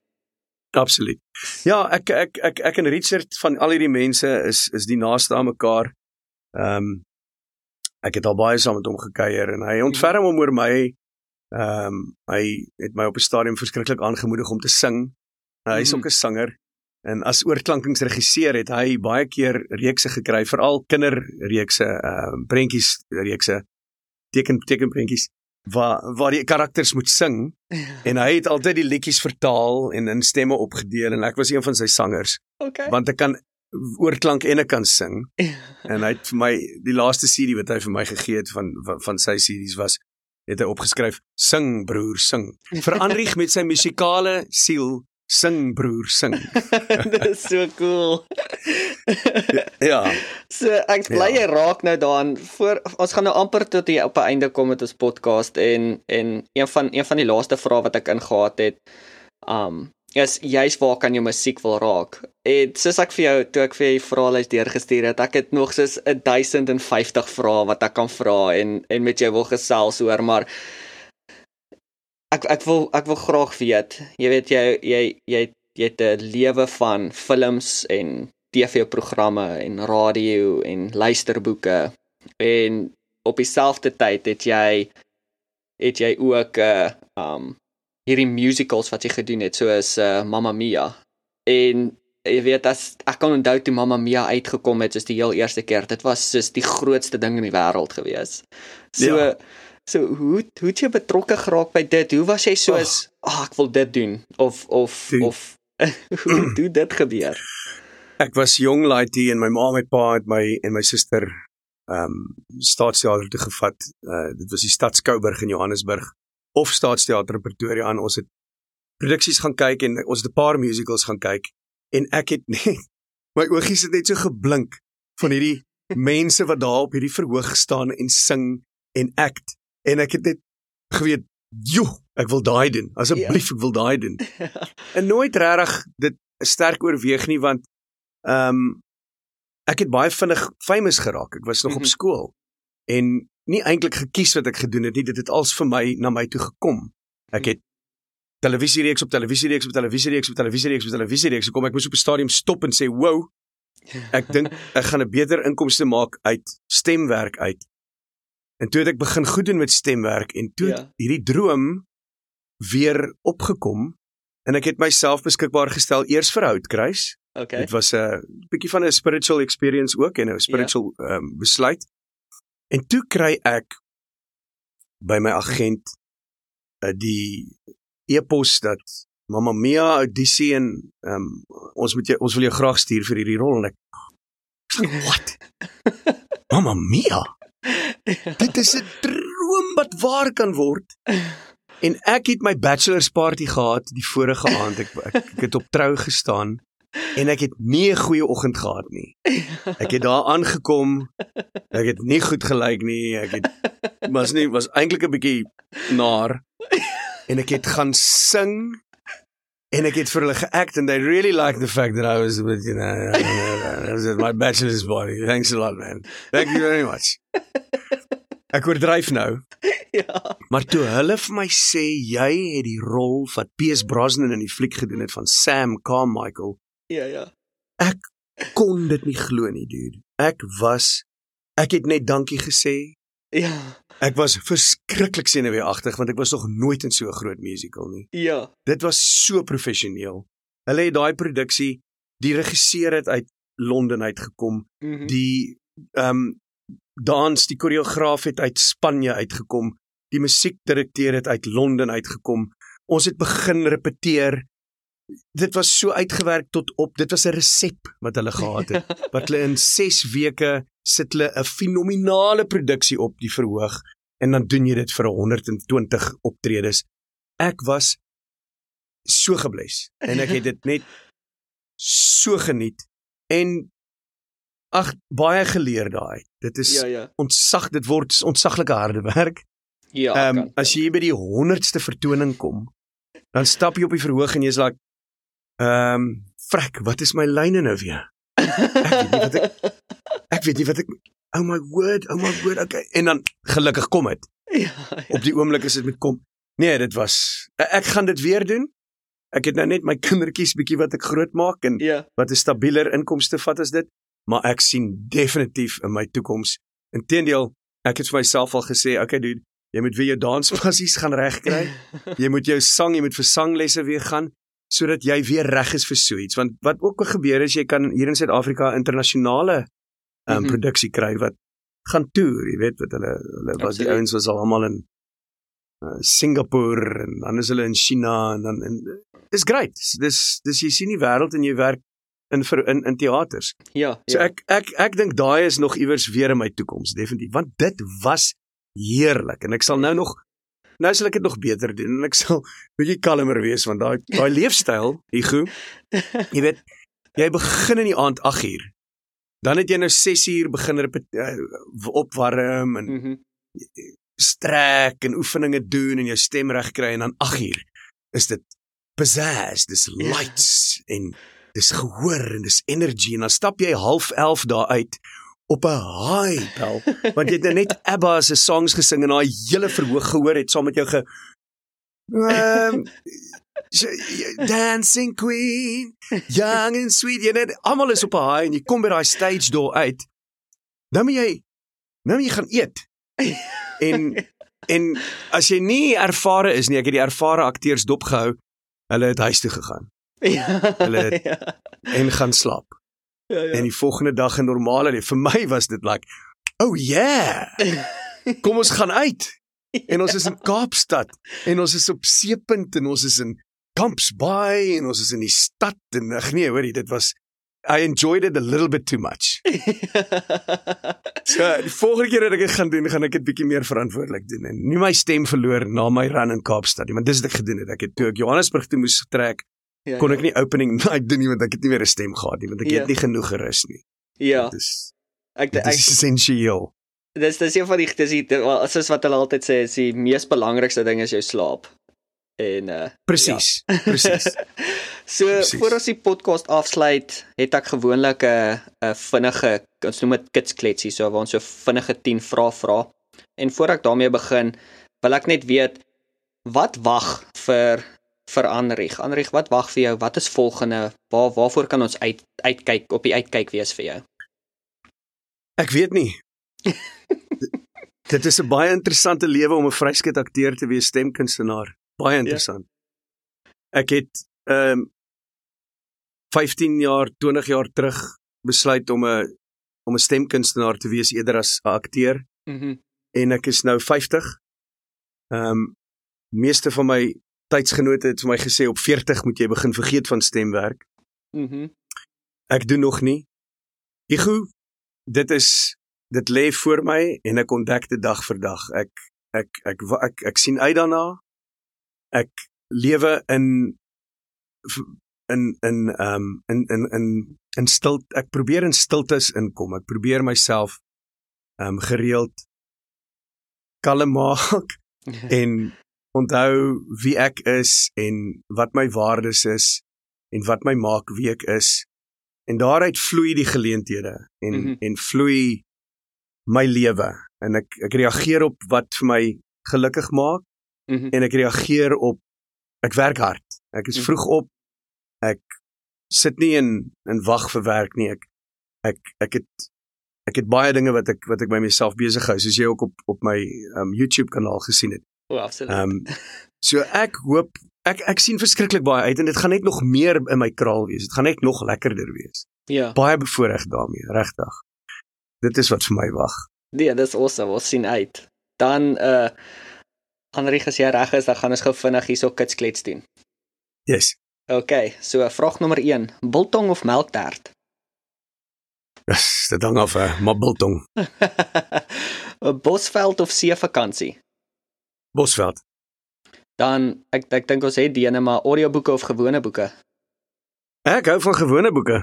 Speaker 2: Absoluut. Ja, ek ek ek ek en Richard van al hierdie mense is is die naaste aan mekaar. Ehm um, ek het al baie saam met hom gekuier en hy ontferm hom oor my. Ehm um, hy het my op 'n stadium verskriklik aangemoedig om te sing. Uh, hy is
Speaker 1: Mhm.
Speaker 2: ook 'n sanger en as oorklankingsregisseur het hy baie keer reekse gekry, veral kinderreekse, ehm um, prentjies reekse, teken tekenprentjies waar waar die karakters moet sing en hy het altyd die liedjies vertaal en in stemme opgedeel en ek was een van sy sangers
Speaker 1: Okay.
Speaker 2: want ek kan oorklank en ek kan sing en hy het vir my die laaste CD wat hy vir my gegee het van van, van sy CD's was het hy opgeskryf sing broer sing verander met sy musikale siel sing broer sing
Speaker 1: Dit is so cool.
Speaker 2: ja
Speaker 1: So ek bly
Speaker 2: Ja.
Speaker 1: jy raak nou daaraan voor ons gaan nou amper tot hier op 'n einde kom met ons podcast en en een van een van die laaste vrae wat ek ingehaat het um is juist waar kan jou musiek wil raak. En soos ek vir jou toe ek vir jou vraelys deurgestuur het, ek het nog soos 1050 vrae wat ek kan vra en en met jou wil gesels oor, maar ek ek wil ek wil graag weet. Jy weet jy jy jy jy het 'n lewe van films en TV-programme en radio en luisterboeke en op dieselfde tyd het jy het jy ook 'n uh, um hierdie musicals wat jy gedoen het soos uh, Mamma Mia. En jy weet as ek kan onthou toe Mamma Mia uitgekom het soos die heel eerste keer, dit was soos die grootste ding in die wêreld gewees. So
Speaker 2: Ja.
Speaker 1: so hoe hoe het jy betrokke geraak by dit? Hoe was jy soos, ag oh, ek wil dit doen of of
Speaker 2: Dude.
Speaker 1: of hoe hoe dit gebeur?
Speaker 2: ek was jong laaitie en my ma en my pa het my en my suster ehm um, staatsteater toe gevat. Uh dit was die Stad Skouberg in Johannesburg of Staatsteater Pretoria aan. Ons het produksies gaan kyk en ons het 'n paar musicals gaan kyk en ek het net my oogies het net so geblink van hierdie mense wat daar op hierdie verhoog staan en sing en act en ek het net geweet, "Joe, ek wil daai doen. Asseblief, ek wil daai doen." en nooit regtig dit sterk oorweeg nie want ehm um, ek het baie vinnig famous geraak. Ek was nog
Speaker 1: Mhm.
Speaker 2: op skool en nie eintlik gekies wat ek gedoen het nie. Dit het als vir my na my toe gekom. Ek het televisiereeks op televisiereeks op televisiereeks op televisiereeks op televisiereeks gekom. Ek moes op 'n stadium stop en sê, "Wow, ek dink ek gaan 'n beter inkomste maak uit stemwerk uit." En toe het ek begin goed doen met stemwerk en toe
Speaker 1: Ja.
Speaker 2: ja. hierdie droom weer opgekom en ek het myself beskikbaar gestel eers vir Houtkruis.
Speaker 1: Okay.
Speaker 2: Dit was 'n bietjie van 'n spiritual experience ook en 'n spiritual ehm um, besluit. En toe kry ek by my agent uh, die e-pos dat Mamma Mia audisie en um, ons moet jou ons wil jou graag stuur vir hierdie rol en ek what? Mamma Mia. Dit is 'n droom wat waar kan word. En ek het my bachelor's party gehad die vorige aand. Ek, ek ek het op trou gestaan en ek het nie 'n goeie oggend gehad nie. Ek het daar aangekom. Ek het nie goed gelyk nie. Ek het was nie was eintlik 'n bietjie naar. En ek het gaan sing en ek het vir hulle geact and they really liked the fact that I was with you know I was at my bachelor's party. Thanks a lot man. Thank you very much. Ek oordryf nou.
Speaker 1: ja.
Speaker 2: Maar toe hulle vir my sê jy het die rol wat Piers Brosnan in die fliek gedoen het van Sam Carmichael,
Speaker 1: Ja, ja.
Speaker 2: kon dit nie glo nie, dude. Ek was ek het net dankie gesê.
Speaker 1: Ja.
Speaker 2: Ek was verskriklik senuweeagtig want ek was nog nooit in so 'n groot musical nie.
Speaker 1: Ja.
Speaker 2: Dit was so professioneel. Hulle het daai produksie, die regisseur het uit Londen uitgekom,
Speaker 1: Mhm.
Speaker 2: die ehm um, dans, die koreograaf het uit Spanje uitgekom, die musiekdirekteur het uit Londen uitgekom. Ons het begin repeteer. Dit was so uitgewerk tot op, dit was 'n resep wat hulle gehad het. Wat hulle in 6 weke sit hulle 'n fenominale produksie op die verhoog en dan doen jy dit vir 120 optredes. Ek was so gebles en ek het dit net so geniet en ag baie geleer daai. Dit is
Speaker 1: ja, ja.
Speaker 2: ontsag dit word ontsaglike harde werk.
Speaker 1: Ja.
Speaker 2: Ehm
Speaker 1: kan-
Speaker 2: um, as jy by die 100ste vertoning kom, dan stap jy op die verhoog en jy's like ehm um, frek, wat is my lyne nou weer? Ek weet nie wat ek ek weet nie wat ek oh my word, oh my word. Okay, en dan gelukkig kom dit.
Speaker 1: ja, ja.
Speaker 2: Op die oomblik as dit met kom. Nee, dit was ek gaan dit weer doen. Ek het nou net my kindertjies bietjie wat ek grootmaak en
Speaker 1: Ja.
Speaker 2: wat 'n stabieler inkomste vat as dit, maar ek sien definitief in my toekoms. Inteendeel, ek het vir myself al gesê, okay dude, jy moet weer jou danspassies gaan regkry. Jy moet jou sang, jy moet vir sanglesse weer gaan sodat jy weer reg is vir so iets. Want wat ook al gebeur is jy kan hier in Suid-Afrika internasionale um, mm -hmm. produksie kry wat gaan toer, jy weet wat hulle hulle was die ouens was al almal in uh, Singapore en dan is hulle in China en dan en dis great. Dis dis jy sien die wêreld en jy werk in vir in in teaters.
Speaker 1: Ja.
Speaker 2: So
Speaker 1: ja.
Speaker 2: ek ek ek dink daai is nog iewers weer in my toekoms definitief want dit was heerlik en ek sal nou nog nou sal ek dit nog beter doen en ek sal bietjie kalmer wees want daai daai leefstyl, Igu, jy weet, jy begin in die aand 8uur. Dan het jy nou 6uur begin uh, opwarm en
Speaker 1: Mhm.
Speaker 2: strek en oefeninge doen en jou stem reg kry en dan 8uur is dit pizzazz, dis lights en dis gehoor en dis energy en dan stap jy half 11 daar uit op 'n high bel. Want jy het nou net ABBA se songs gesing en daai hele verhoog gehoor het saam met jou ge um, dancing queen young and sweet jy net almal is op 'n high en jy kom by daai stage door uit. Dan moet jy nou moet jy gaan eet. En en as jy nie ervare is nie ek het die ervare akteurs dopgehou hulle het huis toe gegaan.
Speaker 1: Ja.
Speaker 2: Hulle het-
Speaker 1: ja.
Speaker 2: en gaan slaap
Speaker 1: Ja, ja.
Speaker 2: en die volgende dag 'n normale lewe. Vir my was dit like oh yeah. Kom ons gaan uit. En ons is in Kaapstad. En ons is op Seepunt en ons is in Camps Bay en ons is in die stad. En ag nee hoorie dit was I enjoyed it a little bit too much. So die volgende keer dat ek dit gaan doen, gaan ek dit bietjie meer verantwoordelik doen. En nie my stem verloor na my run in Kaapstad nie, want dis wat ek gedoen het. Ek het toe ek Johannesburg toe moes trek,
Speaker 1: ja,
Speaker 2: kon
Speaker 1: ja.
Speaker 2: ek nie opening night doen nie want ek het nie meer 'n stem gehad nie, want ek
Speaker 1: Ja.
Speaker 2: het nie genoeg gerus nie.
Speaker 1: Ja.
Speaker 2: Dis
Speaker 1: Ek
Speaker 2: dit is essensieel.
Speaker 1: dis dis een van die dis die wel, soos wat hulle altyd sê, is die mees belangrikste ding is jou slaap. En uh
Speaker 2: Presies. Presies.
Speaker 1: So
Speaker 2: Presies.
Speaker 1: voor ons die podcast afsluit, het ek gewoonlik 'n 'n vinnige ons noem dit kitskletsie, so waar ons so vinnige 10 vrae vra. En voor ek daarmee begin, wil ek net weet wat wag vir vir Anrich? Anrich, wat wag vir jou? Wat is volgende? Waar waarvoor kan ons uit uitkyk op die uitkyk wees vir jou?
Speaker 2: Ek weet nie. Dit is 'n baie interessante lewe om 'n vryskut akteur te wees, stemkunstenaar. Baie interessant. Ja. Ek het ehm um, 15 jaar, 20 jaar terug besluit om 'n om 'n stemkunstenaar te wees eerder as 'n akteur
Speaker 1: Mhm.
Speaker 2: en ek is nou 50. Ehm um, meeste van my tydsgenote het vir my gesê op 40 moet jy begin vergeet van stemwerk.
Speaker 1: Mhm. Mm
Speaker 2: ek doen nog nie. Ego, dit is dit lê voor my en ek ontdek dit dag vir dag. Ek ek ek ek, ek, ek sien uit daarna. Ek lewe in in in ehm um, in in in in stil ek probeer in stiltes inkom. Ek probeer myself ehm um, gereeld kalm maak en onthou wie ek is en wat my waardes is en wat my maak wie ek is. En daaruit vloei die geleenthede en mm -hmm. en vloei my lewe en ek ek reageer op wat vir my gelukkig maak mm -hmm. en ek reageer op ek werk hard. Ek is mm -hmm. vroeg op. Ek sit nie in in wag vir werk nie. Ek ek ek het ek het baie dinge wat ek wat ek by myself besig hou soos jy ook op op my um YouTube kanaal gesien het.
Speaker 1: O, absoluut.
Speaker 2: Um so ek hoop ek ek sien verskriklik baie uit en dit gaan net nog meer in my kraal wees. Dit gaan net nog lekkerder wees.
Speaker 1: Ja.
Speaker 2: Baie bevoorreg daarmee, regtig. Dit is wat vir my wag.
Speaker 1: Nee, dis awesome. Ons sien uit. Dan uh Henri, as jy reg is, dan gaan ons gou vinnig hierso kits klets doen.
Speaker 2: Yes.
Speaker 1: OK, so vraag nommer 1, biltong of melktert?
Speaker 2: Dis dit hang af, uh, maar biltong.
Speaker 1: Bosveld of see vakansie?
Speaker 2: Bosveld.
Speaker 1: Dan ek ek dink ons het die ene maar audioboeke of gewone boeke.
Speaker 2: Ek hou van gewone boeke.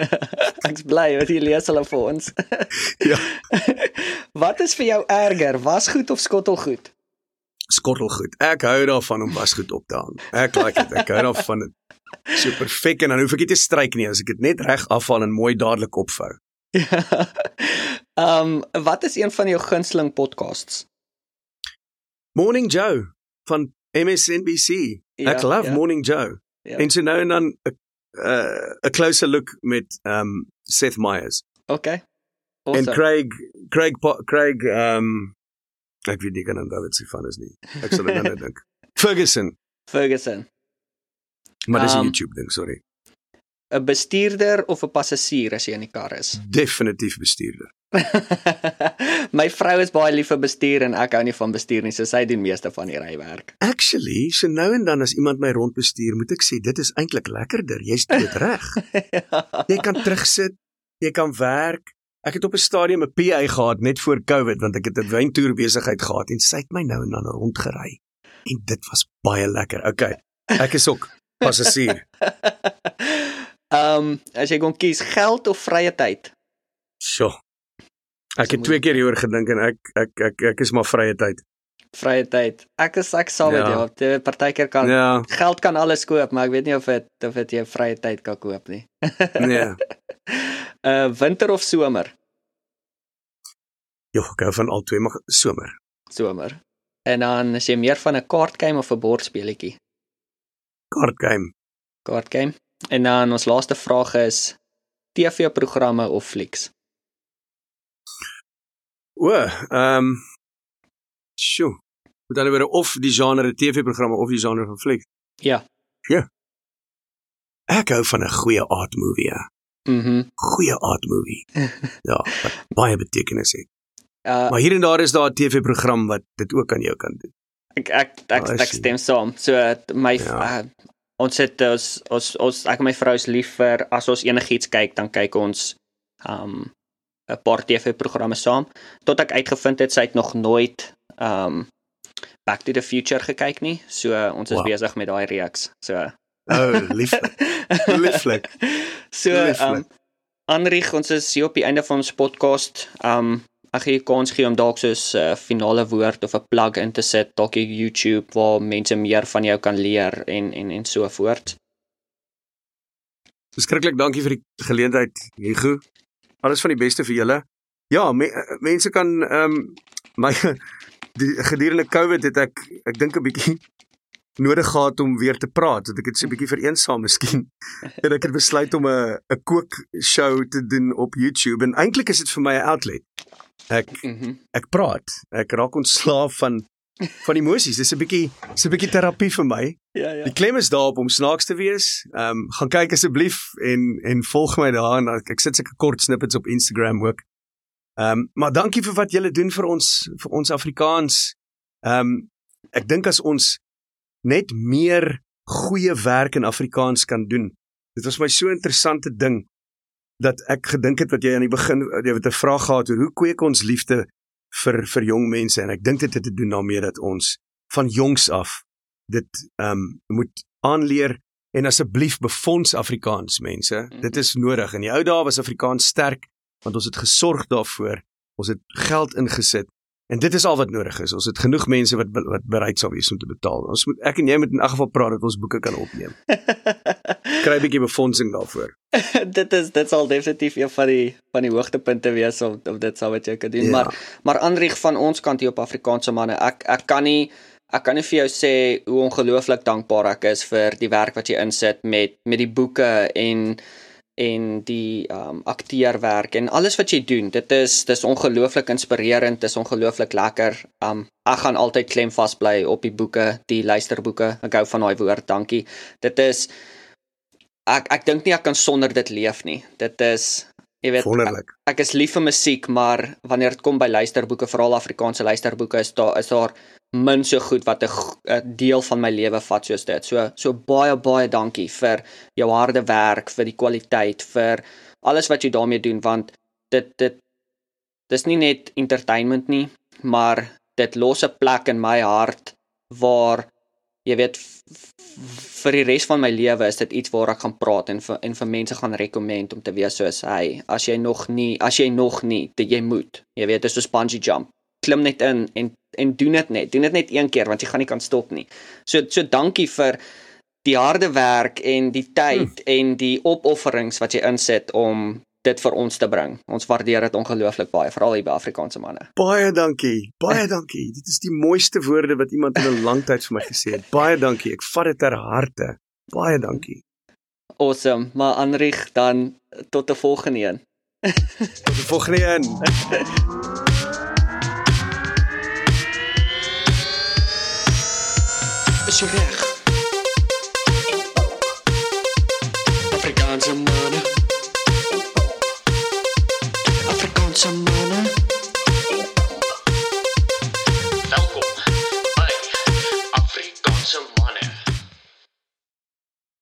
Speaker 1: Ek's bly dat jy lees hulle vir ons.
Speaker 2: ja.
Speaker 1: Wat is vir jou erger, wasgoed of skottelgoed?
Speaker 2: Skottelgoed. Ek hou daarvan om wasgoed op te hang. Ek like dit. Ek hou daarvan dit. So perfek en dan hoef ek nie te stryk nie as ek dit net reg afhaal en mooi dadelik opvou.
Speaker 1: Ehm, um, wat is een van jou gunsteling podcasts?
Speaker 2: Morning Joe van MSNBC. Ja, ek love ja. Morning Joe. Ja. En so nou en dan 'n uh, 'n closer look met um Seth Meyers.
Speaker 1: Okay.
Speaker 2: Awesome. En Craig Craig Craig um ek weet nie kan onthou wat sy van is nie. Ek sal dit nou dink. Ferguson.
Speaker 1: Ferguson.
Speaker 2: Maar dis um, YouTube ding, sorry.
Speaker 1: 'n bestuurder of 'n passasier as jy in die kar is?
Speaker 2: Definitief bestuurder.
Speaker 1: My vrou is baie lief vir bestuur en ek hou nie van bestuur nie, so sy doen meeste van die rywerk.
Speaker 2: Actually, so nou en dan as iemand my rondbestuur, moet ek sê dit is eintlik lekkerder. Jy's dood reg. ja. Jy kan terugsit, jy kan werk. Ek het op 'n stadium 'n PA gehad net voor COVID want ek het 'n wyntoer besigheid gehad en sy het my nou en dan rondgery. En dit was baie lekker. Okay. Ek is ook passasier.
Speaker 1: Ehm, um, as jy kon kies geld of vrye tyd?
Speaker 2: Sjoe. Ek het twee keer hieroor gedink en ek ek ek ek is maar vrye tyd.
Speaker 1: Vrye tyd. Ek is ek sal met ja. jou. Die partykeer kan ja. geld kan alles koop, maar ek weet nie of dit of dit jou vrye tyd kan koop nie.
Speaker 2: nee.
Speaker 1: Uh winter of somer?
Speaker 2: Jo, ek hou van al twee, maar somer.
Speaker 1: Somer. En dan as jy meer van 'n kaartgame of 'n bordspeletjie?
Speaker 2: Kaartgame.
Speaker 1: Kaartgame. En dan ons laaste vraag is TV-programme of flieks?
Speaker 2: O, ehm um, Sjoe. Moet hulle weer of die genre TV-programme of die genre van fliek?
Speaker 1: Ja.
Speaker 2: Ja. Ek hou van 'n goeie art movie. Ja.
Speaker 1: Mhm. Mm
Speaker 2: goeie art movie. ja, baie betekenis het. Uh, maar hier en daar is daar 'n TV-program wat dit ook aan jou kan doen.
Speaker 1: Ek ek ek, ek, ek stem saam. So my ja. uh, ons het ons ons, ons ek en my vrou is lief vir as ons enigiets kyk, dan kyk ons um 'n paar TV-programme saam tot ek uitgevind het sy het nog nooit um Back to the Future gekyk nie. So ons is wow. besig met daai reeks. So
Speaker 2: Oh, lief. Lieflik.
Speaker 1: so um Anrich, ons is hier op die einde van ons podcast. Um ek gee kans gee om dalk so 'n uh, finale woord of 'n plug in te sit dalk op YouTube waar mense meer van jou kan leer en en en so voort.
Speaker 2: Beskiklik dankie vir die geleentheid, Hugo alles van die beste vir julle. Ja, me, mense kan ehm um, my die gedurende Covid het ek ek dink 'n bietjie nodig gehad om weer te praat, want ek het so 'n bietjie vereensaam miskien. En ek het besluit om 'n 'n kook show te doen op YouTube en eintlik is dit vir my 'n outlet. Ek mhm. ek praat. Ek raak ontslaaf van van emosies. Dis 'n bietjie dis 'n bietjie terapie vir my.
Speaker 1: Ja ja.
Speaker 2: Die klem is daarop om snaaks te wees. Ehm um, gaan kyk asseblief en en volg my daar en ek, ek sit seker kort snippets op Instagram ook. Ehm um, maar dankie vir wat julle doen vir ons vir ons Afrikaans. Ehm um, ek dink as ons net meer goeie werk in Afrikaans kan doen. Dit was my so 'n interessante ding dat ek gedink het wat jy aan die begin jy het 'n vraag gehad oor hoe kweek ons liefde vir vir jong mense en ek dink dit het te doen daarmee dat ons van jongs af dit ehm um, moet aanleer en asseblief befonds Afrikaans mense. Mhm. Dit is nodig. In die ou dae was Afrikaans sterk want ons het gesorg daarvoor. Ons het geld ingesit En dit is al wat nodig is. Ons het genoeg mense wat wat bereid sal wees om te betaal. Ons moet ek en jy moet in elk geval praat dat ons boeke kan opneem. Kry 'n bietjie befondsing daarvoor.
Speaker 1: dit is dit sal definitief een van die van die hoogtepunte wees of of dit sal wat jy kan doen. Ja. Maar maar aanrig van ons kant hier op Afrikaanse manne. Ek ek kan nie ek kan nie vir jou sê hoe ongelooflik dankbaar ek is vir die werk wat jy insit met met die boeke en en die um akteerwerk en alles wat jy doen. Dit is dis ongelooflik inspirerend, dis ongelooflik lekker. Um ek gaan altyd klem vas bly op die boeke, die luisterboeke. Ek hou van daai woord, dankie. Dit is ek ek dink nie ek kan sonder dit leef nie. Dit is jy weet ek, ek is lief vir musiek, maar wanneer dit kom by luisterboeke, veral Afrikaanse luisterboeke, is daar is daar min so goed wat 'n deel van my lewe vat soos dit. So so baie baie dankie vir jou harde werk, vir die kwaliteit, vir alles wat jy daarmee doen want dit dit dis nie net entertainment nie, maar dit los 'n plek in my hart waar jy weet vir die res van my lewe is dit iets waar ek gaan praat en vir en vir mense gaan rekomend om te wees soos hy. As jy nog nie, as jy nog nie, dit jy moet. Jy weet, is so bungee jump klim net in en en doen dit net. Doen dit net een keer want jy gaan nie kan stop nie. So so dankie vir die harde werk en die tyd hm. en die opofferings wat jy insit om dit vir ons te bring. Ons waardeer dit ongelooflik baie, veral hier by Afrikaanse manne.
Speaker 2: Baie dankie. Baie dankie. Dit is die mooiste woorde wat iemand in 'n lang tyd vir my gesê het. Baie dankie. Ek vat dit ter harte. Baie dankie.
Speaker 1: Awesome. Maar Anrich dan tot 'n volgende een.
Speaker 2: tot 'n volgende een.
Speaker 1: is reg.